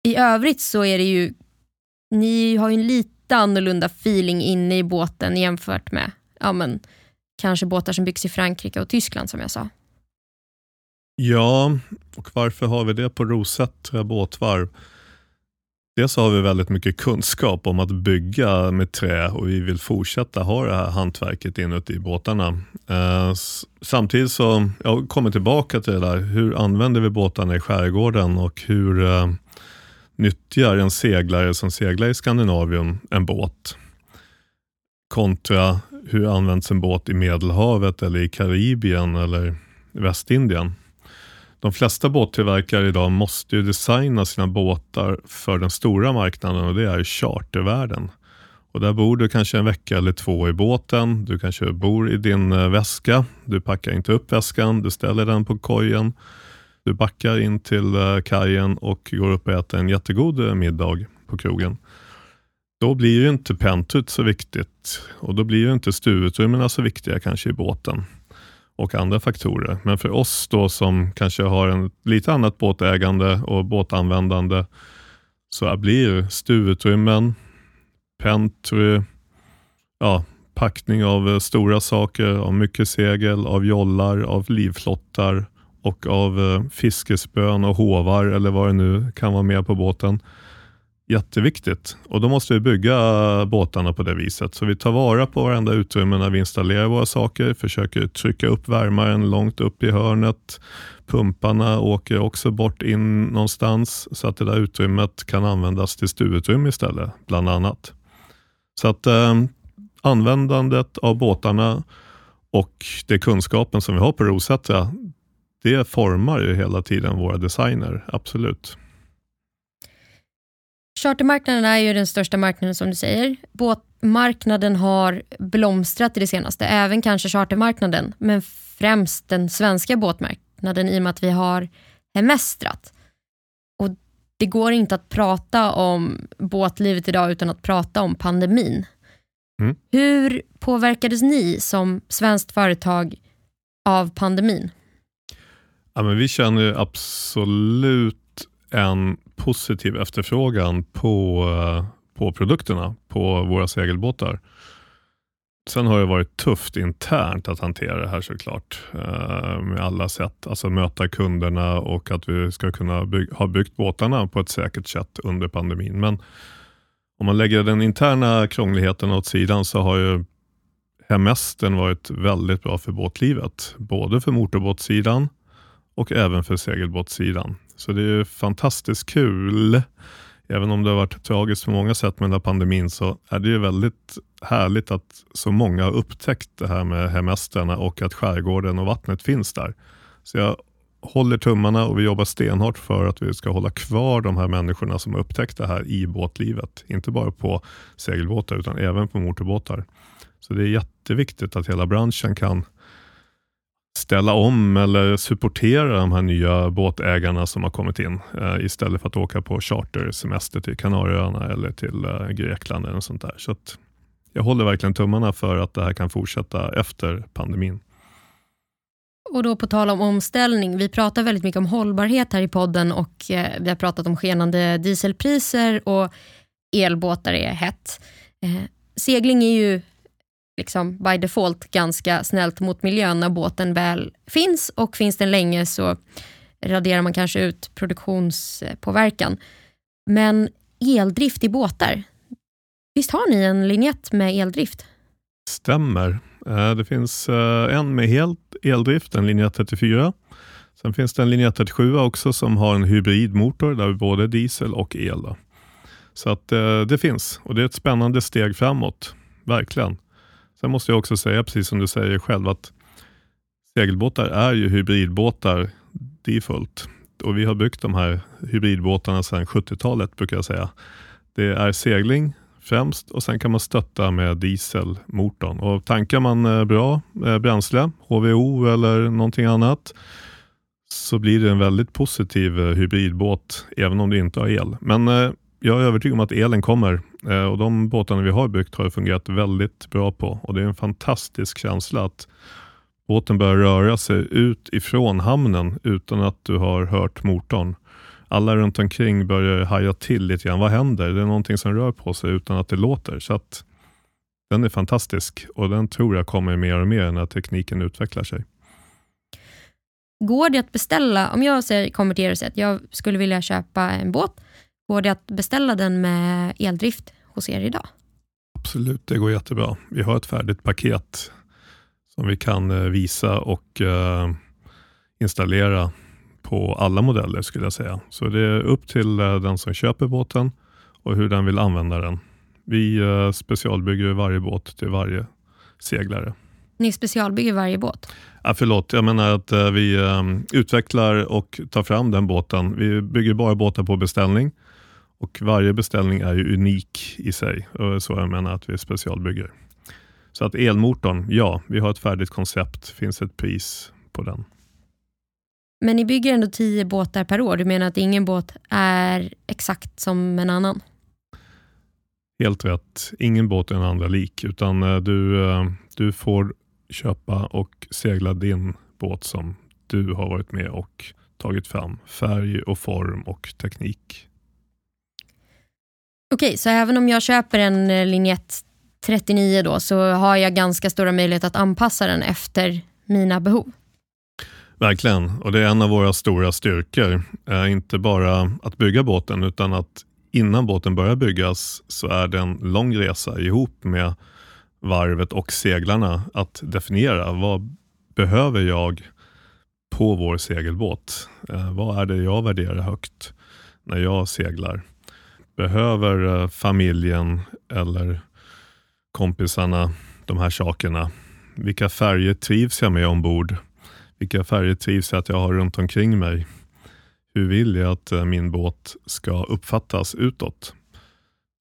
i övrigt så är det ju, ni har ju en lite annorlunda feeling inne i båten jämfört med ja, men, kanske båtar som byggs i Frankrike och Tyskland som jag sa. Ja, och varför har vi det på Rosättra båtvarv? Dels har vi väldigt mycket kunskap om att bygga med trä och vi vill fortsätta ha det här hantverket inuti båtarna. Eh, samtidigt så, jag kommer tillbaka till det där, hur använder vi båtarna i skärgården och hur eh, nyttjar en seglare som seglar i Skandinavien en båt? Kontra hur används en båt i Medelhavet eller i Karibien eller Västindien? De flesta båttillverkare idag måste ju designa sina båtar för den stora marknaden och det är chartervärlden. Och där bor du kanske en vecka eller två i båten. Du kanske bor i din eh, väska. Du packar inte upp väskan, du ställer den på kojen. Du backar in till eh, kajen och går upp och äter en jättegod eh, middag på krogen. Då blir ju inte pentut så viktigt och då blir ju inte stuvutrymmena så viktiga kanske i båten och andra faktorer. Men för oss då som kanske har en lite annat båtägande och båtanvändande så blir stuvutrymmen, pentry, ja, packning av eh, stora saker, av mycket segel, av jollar, av livflottar och av eh, fiskespön och hovar eller vad det nu kan vara med på båten jätteviktigt och då måste vi bygga båtarna på det viset. Så vi tar vara på varenda utrymme när vi installerar våra saker, försöker trycka upp värmaren långt upp i hörnet. Pumparna åker också bort in någonstans så att det där utrymmet kan användas till stuvutrymme istället, bland annat. Så att eh, användandet av båtarna och det kunskapen som vi har på Rosätra, det formar ju hela tiden våra designer, absolut. Chartermarknaden är ju den största marknaden som du säger. Båtmarknaden har blomstrat i det senaste, även kanske chartermarknaden, men främst den svenska båtmarknaden i och med att vi har hemestrat. Och det går inte att prata om båtlivet idag utan att prata om pandemin. Mm. Hur påverkades ni som svenskt företag av pandemin? Ja, men vi känner absolut en positiv efterfrågan på, eh, på produkterna på våra segelbåtar. Sen har det varit tufft internt att hantera det här såklart. Eh, med alla sätt. Alltså möta kunderna och att vi ska kunna byg ha byggt båtarna på ett säkert sätt under pandemin. Men om man lägger den interna krångligheten åt sidan så har ju hemestern varit väldigt bra för båtlivet. Både för motorbåtssidan och även för segelbåtssidan. Så det är fantastiskt kul. Även om det har varit tragiskt på många sätt med den här pandemin så är det ju väldigt härligt att så många har upptäckt det här med hemestrarna och att skärgården och vattnet finns där. Så jag håller tummarna och vi jobbar stenhårt för att vi ska hålla kvar de här människorna som har upptäckt det här i båtlivet. Inte bara på segelbåtar utan även på motorbåtar. Så det är jätteviktigt att hela branschen kan ställa om eller supportera de här nya båtägarna som har kommit in eh, istället för att åka på chartersemester till Kanarieöarna eller till eh, Grekland eller sånt där. Så jag håller verkligen tummarna för att det här kan fortsätta efter pandemin. Och då på tal om omställning, vi pratar väldigt mycket om hållbarhet här i podden och eh, vi har pratat om skenande dieselpriser och elbåtar är hett. Eh, segling är ju liksom by default ganska snällt mot miljön när båten väl finns och finns den länge så raderar man kanske ut produktionspåverkan. Men eldrift i båtar, visst har ni en linjett med eldrift? Stämmer. Eh, det finns eh, en med helt eldrift, en linje 34. Sen finns det en linje 37 också som har en hybridmotor där både diesel och el. Så att eh, det finns och det är ett spännande steg framåt, verkligen. Sen måste jag också säga, precis som du säger själv, att segelbåtar är ju hybridbåtar default. Och vi har byggt de här hybridbåtarna sedan 70-talet brukar jag säga. Det är segling främst och sen kan man stötta med dieselmotorn. Och tankar man eh, bra eh, bränsle, HVO eller någonting annat, så blir det en väldigt positiv eh, hybridbåt, även om du inte har el. Men jag är övertygad om att elen kommer Eh, och de båtarna vi har byggt har fungerat väldigt bra på och det är en fantastisk känsla att båten börjar röra sig ut ifrån hamnen utan att du har hört motorn alla runt omkring börjar haja till lite grann. Vad händer? Det är någonting som rör på sig utan att det låter. Så att Den är fantastisk och den tror jag kommer mer och mer när tekniken utvecklar sig. Går det att beställa, om jag säger, kommer till er och säger att jag skulle vilja köpa en båt, går det att beställa den med eldrift hos er idag? Absolut, det går jättebra. Vi har ett färdigt paket som vi kan eh, visa och uh, installera på alla modeller skulle jag säga. Så det är upp till eh, den som köper båten och hur den vill använda den. Vi eh, specialbygger varje båt till varje seglare. Ni specialbygger varje båt? Ja, förlåt, jag menar att eh, vi utvecklar och tar fram den båten. Vi bygger bara båtar på beställning och varje beställning är ju unik i sig. Så jag menar att vi specialbygger. Så att elmotorn, ja, vi har ett färdigt koncept. finns ett pris på den. Men ni bygger ändå tio båtar per år. Du menar att ingen båt är exakt som en annan? Helt rätt. Ingen båt är en andra lik, utan eh, du, eh, du får köpa och segla din båt som du har varit med och tagit fram. Färg och form och teknik. Okej, så även om jag köper en eh, linjett 39 då, så har jag ganska stora möjligheter att anpassa den efter mina behov? Verkligen, och det är en av våra stora styrkor. Eh, inte bara att bygga båten utan att innan båten börjar byggas så är det en lång resa ihop med varvet och seglarna att definiera vad behöver jag på vår segelbåt? Eh, vad är det jag värderar högt när jag seglar? Behöver eh, familjen eller kompisarna de här sakerna? Vilka färger trivs jag med ombord? Vilka färger trivs jag att jag har runt omkring mig? Hur vill jag att eh, min båt ska uppfattas utåt?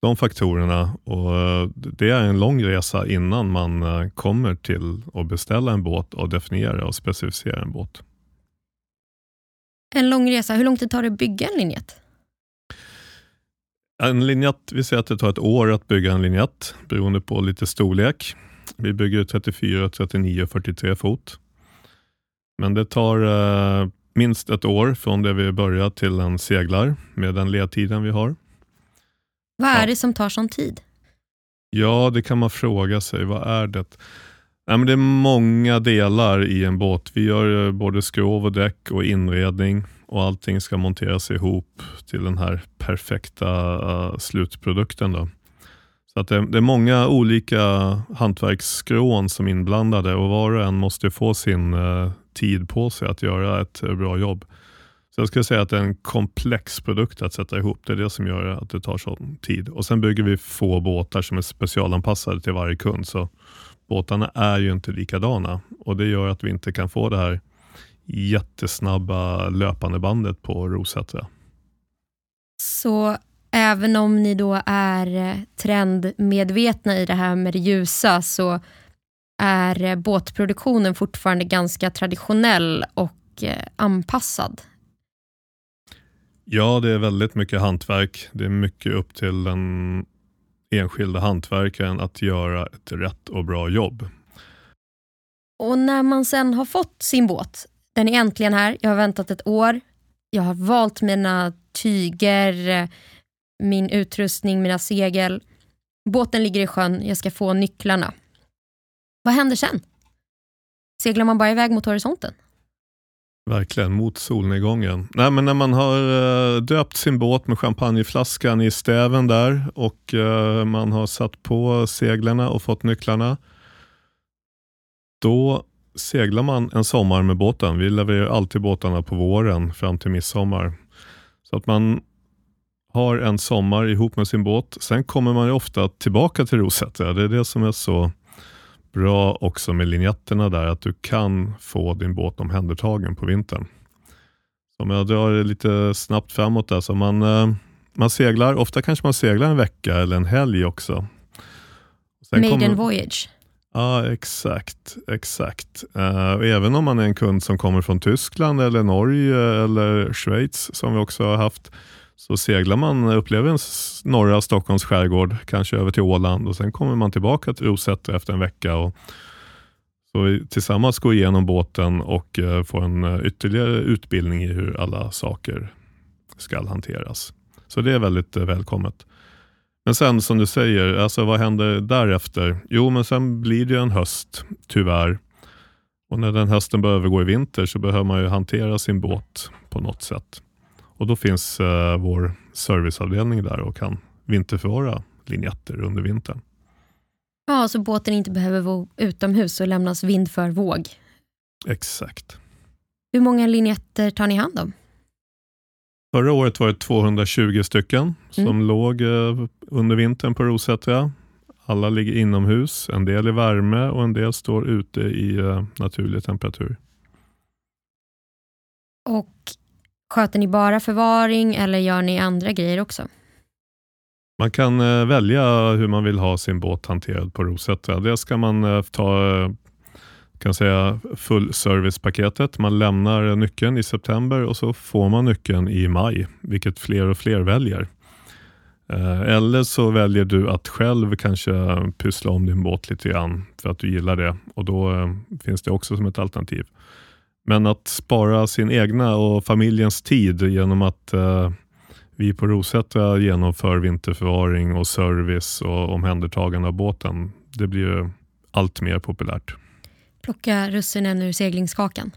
De faktorerna och eh, det är en lång resa innan man kommer till att beställa en båt och definiera och specificera en båt. En lång resa. Hur lång tid tar det att bygga en linjett? En linjett, vi säger att det tar ett år att bygga en linjett beroende på lite storlek. Vi bygger 34, 39 och 43 fot. Men det tar eh, minst ett år från det vi börjar till en seglar med den ledtiden vi har. Vad är det som tar sån tid? Ja, det kan man fråga sig. Vad är det? Nej, men det är många delar i en båt. Vi gör både skrov och däck och inredning och allting ska monteras ihop till den här perfekta eh, slutprodukten. Då. Så att det, det, är många olika hantverksskrån som är inblandade och var och en måste få sin eh, tid på sig att göra ett eh, bra jobb. Så jag skulle säga att det är en komplex produkt att sätta ihop. Det är det som gör att det tar sån tid. Och Sen bygger vi få båtar som är specialanpassade till varje kund. Så båtarna är ju inte likadana och det gör att vi inte kan få det här jättesnabba löpande bandet på Rosätra. Så även om ni då är trendmedvetna i det här med det ljusa så är båtproduktionen fortfarande ganska traditionell och eh, anpassad? Ja, det är väldigt mycket hantverk. Det är mycket upp till den enskilda hantverkaren att göra ett rätt och bra jobb. Och när man sen har fått sin båt, den är äntligen här, jag har väntat ett år, jag har valt mina tyger, min utrustning, mina segel. Båten ligger i sjön, jag ska få nycklarna. Vad händer sen? Seglar man bara iväg mot horisonten? Verkligen, mot solnedgången. Nej, men när man har eh, döpt sin båt med champagneflaskan i stäven där och eh, man har satt på seglarna och fått nycklarna. Då seglar man en sommar med båten. Vi levererar alltid båtarna på våren fram till midsommar. Så att man har en sommar ihop med sin båt. Sen kommer man ofta tillbaka till Rosätra. Det är det som är så bra också med linjetterna där, att du kan få din båt omhändertagen på vintern. Om jag drar lite snabbt framåt där, så man, eh, man seglar, ofta kanske man seglar en vecka eller en helg också. Sen Maiden kommer, voyage. Ja, exakt. exakt. Uh, även om man är en kund som kommer från Tyskland, eller Norge eller Schweiz, som vi också har haft, så seglar man, upplever norra Stockholms skärgård, kanske över till Åland och sen kommer man tillbaka till Rosätter efter en vecka. Och så vi tillsammans går igenom båten och uh, får en uh, ytterligare utbildning i hur alla saker ska hanteras. Så det är väldigt uh, välkommet. Men sen som du säger, alltså vad händer därefter? Jo, men sen blir det en höst, tyvärr. Och när den hösten börjar övergå i vinter så behöver man ju hantera sin båt på något sätt. Och Då finns eh, vår serviceavdelning där och kan vinterförvara linjetter under vintern. Ja, så båten inte behöver vara utomhus och lämnas vind för våg? Exakt. Hur många linjetter tar ni hand om? Förra året var det 220 stycken som mm. låg eh, under vintern på Rosätra. Alla ligger inomhus, en del i värme och en del står ute i eh, naturlig temperatur. Och Sköter ni bara förvaring eller gör ni andra grejer också? Man kan eh, välja hur man vill ha sin båt hanterad på Rosätra. Dels ska man eh, ta eh, kan säga fullservicepaketet. Man lämnar nyckeln i september och så får man nyckeln i maj, vilket fler och fler väljer. Eller så väljer du att själv kanske pyssla om din båt lite grann för att du gillar det och då finns det också som ett alternativ. Men att spara sin egna och familjens tid genom att eh, vi på Rosätra genomför vinterförvaring och service och omhändertagande av båten, det blir allt mer populärt. Plocka russinen ur seglingskakan?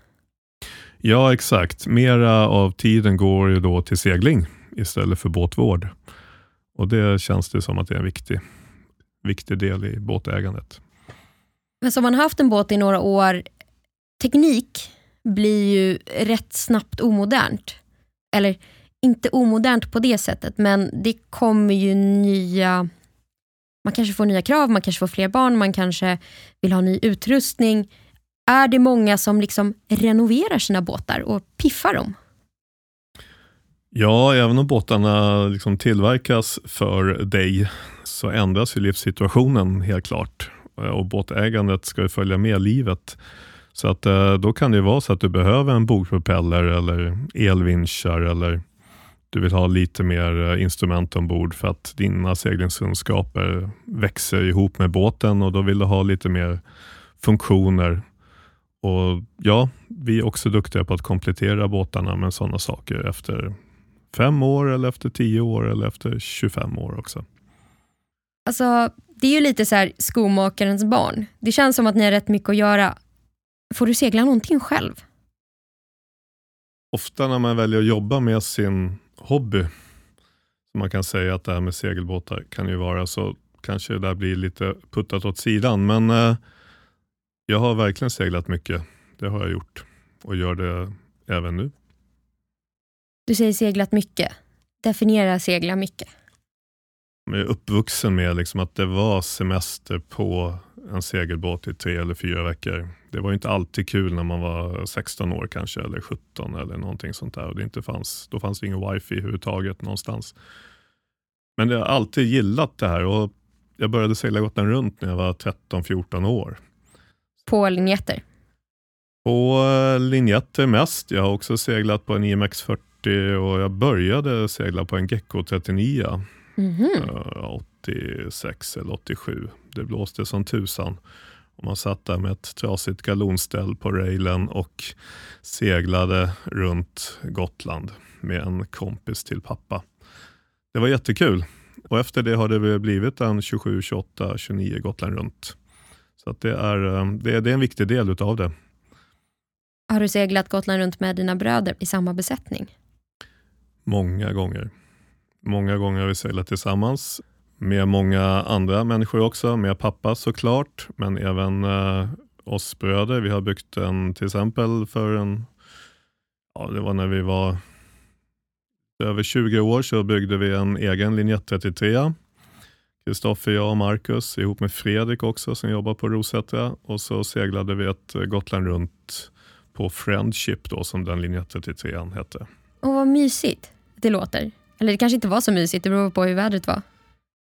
Ja, exakt. Mera av tiden går ju då till segling istället för båtvård. Och Det känns det som att det är en viktig, viktig del i båtägandet. Men som man har haft en båt i några år, teknik blir ju rätt snabbt omodernt. Eller inte omodernt på det sättet, men det kommer ju nya... Man kanske får nya krav, man kanske får fler barn, man kanske vill ha ny utrustning. Är det många som liksom renoverar sina båtar och piffar dem? Ja, även om båtarna liksom tillverkas för dig så ändras ju livssituationen helt klart. Eh, och båtägandet ska ju följa med livet. Så att eh, då kan det vara så att du behöver en bogpropeller eller elvinschar eller du vill ha lite mer eh, instrument ombord för att dina seglingskunskaper växer ihop med båten och då vill du ha lite mer funktioner. Och ja, vi är också duktiga på att komplettera båtarna med sådana saker efter fem år eller efter tio år eller efter 25 år också. Alltså, det är ju lite så här skomakarens barn. Det känns som att ni har rätt mycket att göra. Får du segla någonting själv? Ofta när man väljer att jobba med sin hobby, som man kan säga att det här med segelbåtar kan ju vara, så kanske det där blir lite puttat åt sidan. Men eh, jag har verkligen seglat mycket. Det har jag gjort och gör det även nu. Du säger seglat mycket. Definiera segla mycket. Jag är uppvuxen med liksom att det var semester på en segelbåt i tre eller fyra veckor. Det var inte alltid kul när man var 16 år kanske, eller 17 eller någonting sånt där. Och det inte fanns, då fanns det ingen wifi överhuvudtaget någonstans. Men jag har alltid gillat det här och jag började segla Gotland runt när jag var 13-14 år. På linjetter? På eh, linjetter mest. Jag har också seglat på en IMX 40 och jag började segla på en Gecko 39. Mm -hmm. 86 eller 87. Det blåste som tusan. Och man satt där med ett trasigt galonställ på railen och seglade runt Gotland med en kompis till pappa. Det var jättekul. Och efter det har det blivit en 27, 28, 29 Gotland runt. Så det, är, eh, det, är, det är en viktig del utav det. Har du seglat Gotland runt med dina bröder i samma besättning? Många gånger. Många gånger har vi seglat tillsammans med många andra människor också, med pappa såklart, men även eh, oss bröder. Vi har byggt en, till exempel för en, ja det var när vi var över 20 år så byggde vi en egen linje 33. Kristoffer, jag och Marcus ihop med Fredrik också som jobbar på Rosätra och så seglade vi ett Gotland runt på Friendship då som den linje 33 hette. Och vad mysigt det låter. Eller det kanske inte var så mysigt, det beror på hur vädret var.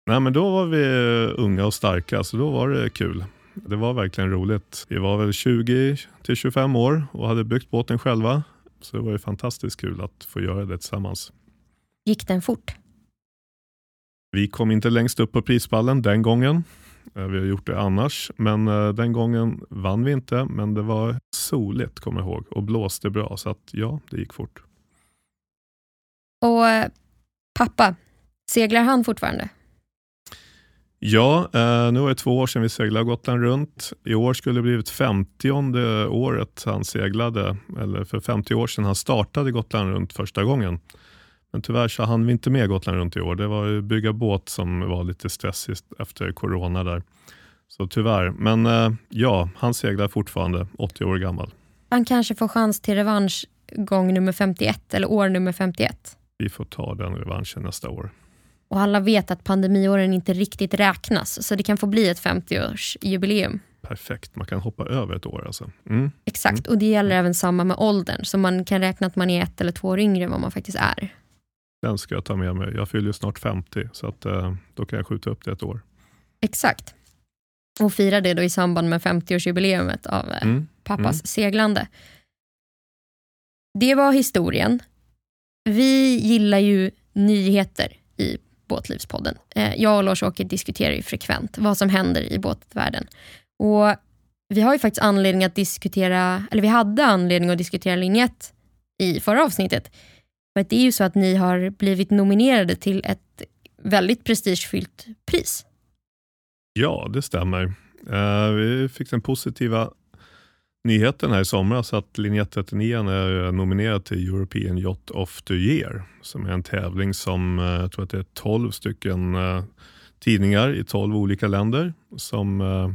Nej men då var vi unga och starka så då var det kul. Det var verkligen roligt. Vi var väl 20 till 25 år och hade byggt båten själva. Så det var ju fantastiskt kul att få göra det tillsammans. Gick den fort? Vi kom inte längst upp på prispallen den gången. Eh, vi har gjort det annars, men eh, den gången vann vi inte. Men det var soligt, kommer jag ihåg, och blåste bra. Så att ja, det gick fort. Och eh, pappa, seglar han fortfarande? Ja, nu var det två år sedan vi seglade Gotland runt. I år skulle det blivit 50 året han seglade, eller för 50 år sedan han startade Gotland runt första gången. Men tyvärr så hann vi inte med Gotland runt i år. Det var bygga båt som var lite stressigt efter corona där. Så tyvärr. Men eh, ja, han seglar fortfarande, 80 år gammal. Han kanske får chans till revansch gång nummer 51 eller år nummer 51. Vi får ta den revanschen nästa år. Och alla vet att pandemiåren inte riktigt räknas, så det kan få bli ett 50-årsjubileum. Perfekt, man kan hoppa över ett år alltså. Mm. Exakt, mm. och det gäller även samma med åldern, så man kan räkna att man är ett eller två år yngre än vad man faktiskt är. Den ska jag ta med mig. Jag fyller snart 50, så att, eh, då kan jag skjuta upp det ett år. Exakt. Och fira det då i samband med 50-årsjubileumet av eh, mm. pappas mm. seglande. Det var historien. Vi gillar ju nyheter i Båtlivspodden. Eh, jag och Lars-Åke diskuterar ju frekvent vad som händer i båtvärlden. Och vi har ju faktiskt anledning att diskutera, eller vi hade anledning att diskutera linje 1 i förra avsnittet. För det är ju så att ni har blivit nominerade till ett väldigt prestigefyllt pris. Ja, det stämmer. Uh, vi fick den positiva nyheten här i somras att linje 39 är nominerad till European Yacht of the Year, som är en tävling som eh, jag tror att det är 12 stycken eh, tidningar i 12 olika länder som eh,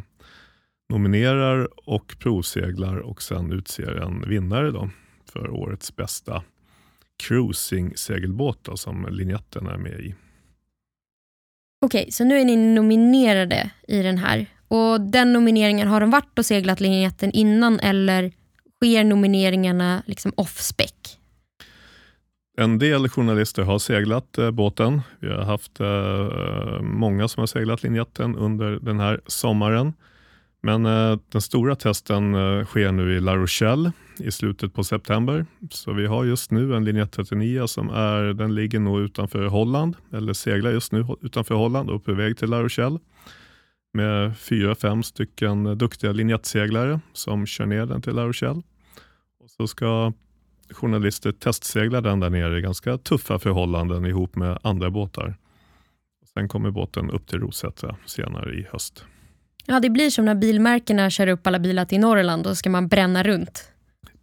nominerar och provseglar och sen utser en vinnare då för årets bästa cruising-segelbåt som linjetten är med i. Okej, okay, så nu är ni nominerade i den här. Och Den nomineringen, har de varit och seglat linjetten innan eller sker nomineringarna liksom off-spec? En del journalister har seglat eh, båten. Vi har haft eh, många som har seglat linjetten under den här sommaren. Men eh, den stora testen eh, sker nu i La Rochelle i slutet på september. Så vi har just nu en linje 39 som är, den ligger nog utanför Holland, eller seglar just nu utanför Holland och på väg till La Rochelle med fyra, fem stycken duktiga linjettseglare som kör ner den till La Rochelle. Och så ska journalister testsegla den där nere i ganska tuffa förhållanden ihop med andra båtar. Sen kommer båten upp till Rosätra senare i höst. Ja, det blir som när bilmärkena kör upp alla bilar till Norrland och ska man bränna runt.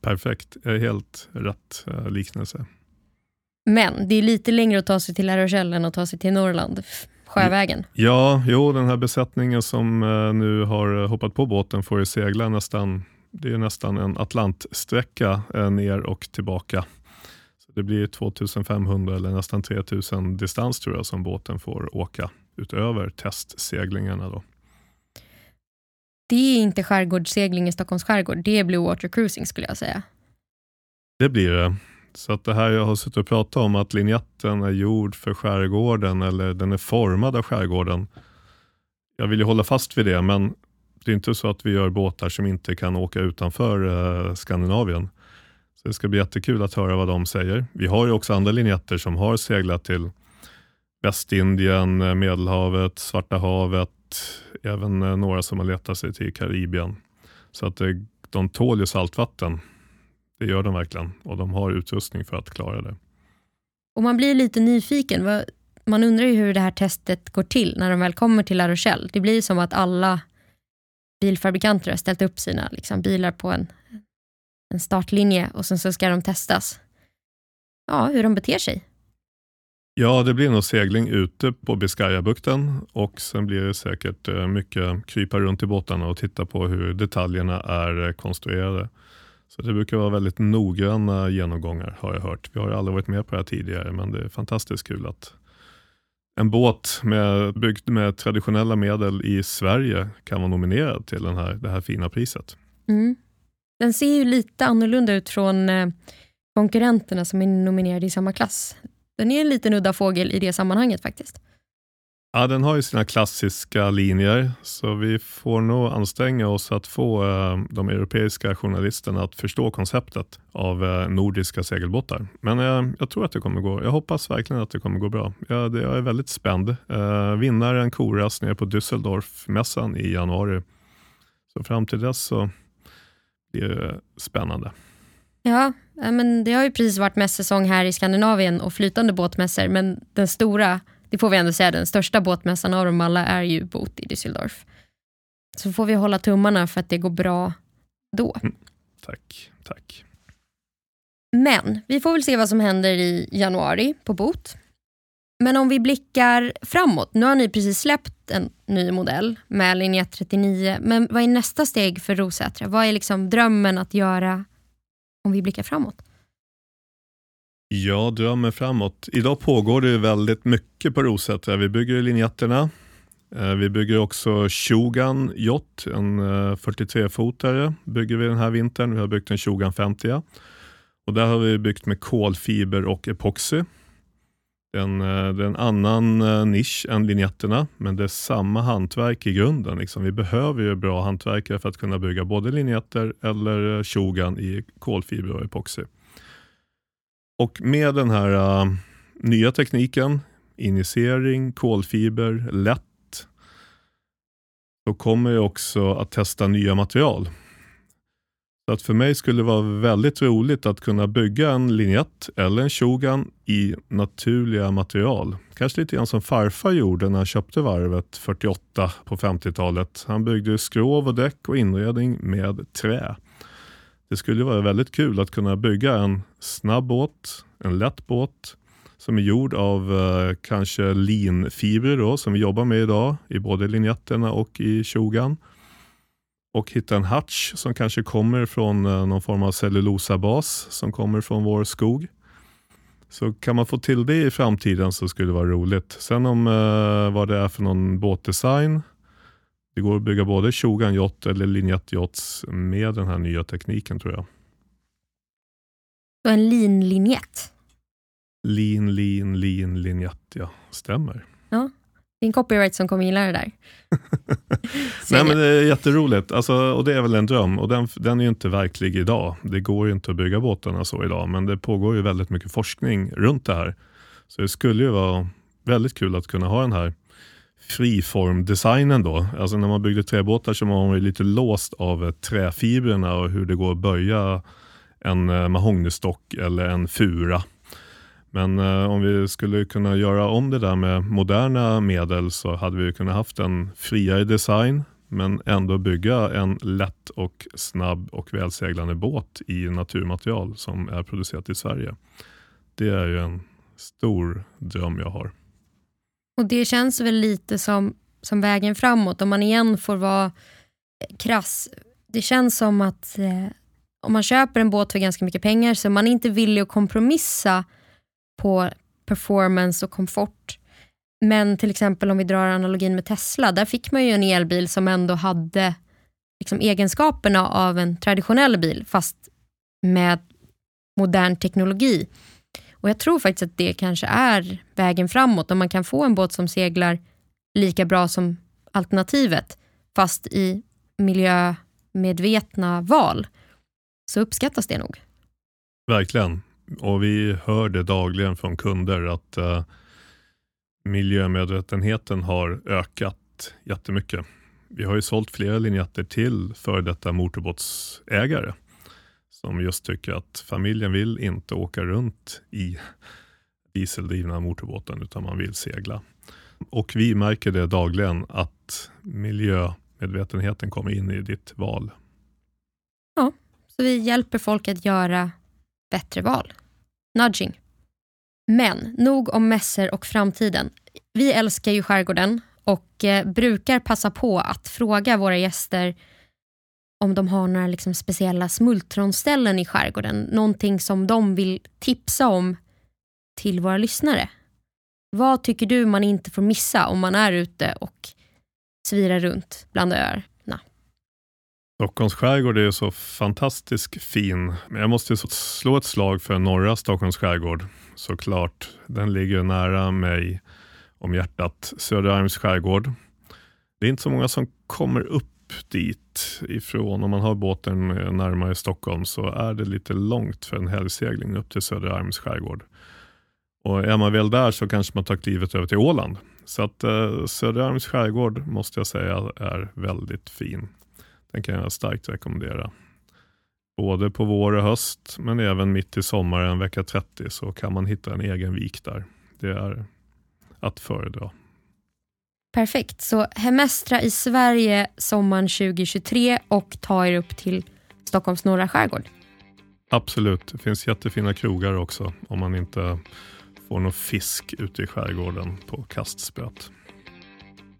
Perfekt, helt rätt eh, liknelse. Men det är lite längre att ta sig till La Rochelle än att ta sig till Norrland sjövägen. Ja, jo, den här besättningen som eh, nu har hoppat på båten får ju segla nästan, det är nästan en Atlantsträcka eh, ner och tillbaka. Så det blir 2500 eller nästan 3000 distans tror jag som båten får åka utöver testseglingarna. Då. Det är inte skärgårdssegling i Stockholms skärgård, det är Blue Water Cruising skulle jag säga. Det blir det. Så att det här jag har suttit och pratat om, att linjetten är gjord för skärgården eller den är formad av skärgården. Jag vill ju hålla fast vid det, men det är inte så att vi gör båtar som inte kan åka utanför eh, Skandinavien. Så Det ska bli jättekul att höra vad de säger. Vi har ju också andra linjetter som har seglat till Västindien, eh, Medelhavet, Svarta havet, även eh, några som har letat sig till Karibien. Så att eh, de tål ju saltvatten. Det gör de verkligen och de har utrustning för att klara det. Och man blir lite nyfiken. Man undrar ju hur det här testet går till när de väl kommer till La Rochelle. Det blir som att alla bilfabrikanter har ställt upp sina liksom, bilar på en, en startlinje och sen så ska de testas. Ja, hur de beter sig. Ja, det blir nog segling ute på Biscayabukten och sen blir det säkert eh, mycket krypa runt i båtarna och titta på hur detaljerna är eh, konstruerade. Så Det brukar vara väldigt noggranna genomgångar har jag hört. Vi har aldrig varit med på det här tidigare men det är fantastiskt kul att en båt med, byggd med traditionella medel i Sverige kan vara nominerad till den här, det här fina priset. Mm. Den ser ju lite annorlunda ut från eh, konkurrenterna som är nominerade i samma klass. Den är en liten udda fågel i det sammanhanget faktiskt. Ja, den har ju sina klassiska linjer, så vi får nog anstränga oss att få eh, de europeiska journalisterna att förstå konceptet av eh, nordiska segelbåtar. Men eh, jag tror att det kommer gå. Jag hoppas verkligen att det kommer gå bra. Jag, det, jag är väldigt spänd. Eh, vinnaren koras nere på Düsseldorf-mässan i januari. Så fram till dess så blir det eh, spännande. Ja, men det har ju precis varit mässäsong här i Skandinavien och flytande båtmässor, men den stora det får vi ändå säga, den största båtmässan av dem alla är ju Boot i Düsseldorf. Så får vi hålla tummarna för att det går bra då. Mm, tack, tack. Men vi får väl se vad som händer i januari på Boot. Men om vi blickar framåt, nu har ni precis släppt en ny modell med linje 39, men vad är nästa steg för Rosätra? Vad är liksom drömmen att göra om vi blickar framåt? Jag drömmer framåt. Idag pågår det väldigt mycket på Rosätra. Vi bygger linjetterna. Eh, vi bygger också Shogun Yacht, en eh, 43-fotare bygger vi den här vintern. Vi har byggt en Shogun 50. Och där har vi byggt med kolfiber och epoxy. Den, eh, det är en annan nisch än linjetterna, men det är samma hantverk i grunden. Liksom. Vi behöver ju bra hantverkare för att kunna bygga både linjetter eller Shogun i kolfiber och epoxy. Och med den här uh, nya tekniken, injicering, kolfiber, lätt, så kommer jag också att testa nya material. Så att för mig skulle det vara väldigt roligt att kunna bygga en linjett eller en Shogun i naturliga material. Kanske lite grann som farfar gjorde när han köpte varvet 48 på 50-talet. Han byggde skrov och däck och inredning med trä. Det skulle vara väldigt kul att kunna bygga en snabb båt, en lätt båt som är gjord av eh, kanske linfibrer då, som vi jobbar med idag i både linjetterna och i tjogan. Och hitta en hatch som kanske kommer från eh, någon form av cellulosabas som kommer från vår skog. Så kan man få till det i framtiden så skulle det vara roligt. Sen om eh, vad det är för någon båtdesign det går att bygga både Shogun Yacht eller Linjett Yachts med den här nya tekniken tror jag. Så en linlinjett? Lin, lin, lin, linjett, ja. Stämmer. Ja, det är en copyright som kommer gilla det där. Nej men det är jätteroligt alltså, och det är väl en dröm och den, den är ju inte verklig idag. Det går ju inte att bygga båtarna så idag men det pågår ju väldigt mycket forskning runt det här. Så det skulle ju vara väldigt kul att kunna ha den här friformdesignen då. Alltså när man byggde träbåtar så var man lite låst av eh, träfibrerna och hur det går att böja en eh, mahognystock eller en fura. Men eh, om vi skulle kunna göra om det där med moderna medel så hade vi kunnat haft en friare design men ändå bygga en lätt och snabb och välseglande båt i naturmaterial som är producerat i Sverige. Det är ju en stor dröm jag har. Och det känns väl lite som, som vägen framåt om man igen får vara krass. Det känns som att eh, om man köper en båt för ganska mycket pengar så är man inte villig att kompromissa på performance och komfort. Men till exempel om vi drar analogin med Tesla, där fick man ju en elbil som ändå hade liksom egenskaperna av en traditionell bil fast med modern teknologi. Och Jag tror faktiskt att det kanske är vägen framåt om man kan få en båt som seglar lika bra som alternativet fast i miljömedvetna val så uppskattas det nog. Verkligen. Och vi hör det dagligen från kunder att uh, miljömedvetenheten har ökat jättemycket. Vi har ju sålt flera linjetter till för detta motorbåtsägare som just tycker att familjen vill inte åka runt i dieseldrivna motorbåten utan man vill segla. Och vi märker det dagligen att miljömedvetenheten kommer in i ditt val. Ja, så vi hjälper folk att göra bättre val. Nudging. Men nog om mässor och framtiden. Vi älskar ju skärgården och eh, brukar passa på att fråga våra gäster om de har några liksom speciella smultronställen i skärgården. Någonting som de vill tipsa om till våra lyssnare. Vad tycker du man inte får missa om man är ute och svirar runt bland öarna? Stockholms skärgård är så fantastiskt fin. Men jag måste slå ett slag för norra Stockholms skärgård såklart. Den ligger nära mig om hjärtat. Söderarms skärgård. Det är inte så många som kommer upp dit ifrån. Om man har båten närmare Stockholm så är det lite långt för en helgsegling upp till Söderarms skärgård. Och är man väl där så kanske man tar klivet över till Åland. Så att eh, Söderarms skärgård måste jag säga är väldigt fin. Den kan jag starkt rekommendera. Både på vår och höst, men även mitt i sommaren, vecka 30, så kan man hitta en egen vik där. Det är att föredra. Perfekt, så hemestra i Sverige sommaren 2023 och ta er upp till Stockholms norra skärgård. Absolut, det finns jättefina krogar också om man inte får någon fisk ute i skärgården på kastspöt.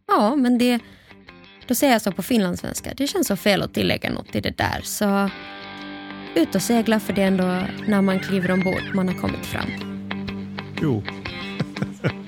Ja, men det då säger jag så på finlandssvenska. Det känns så fel att tillägga något i det där. Så ut och segla för det ändå när man kliver ombord man har kommit fram. Jo.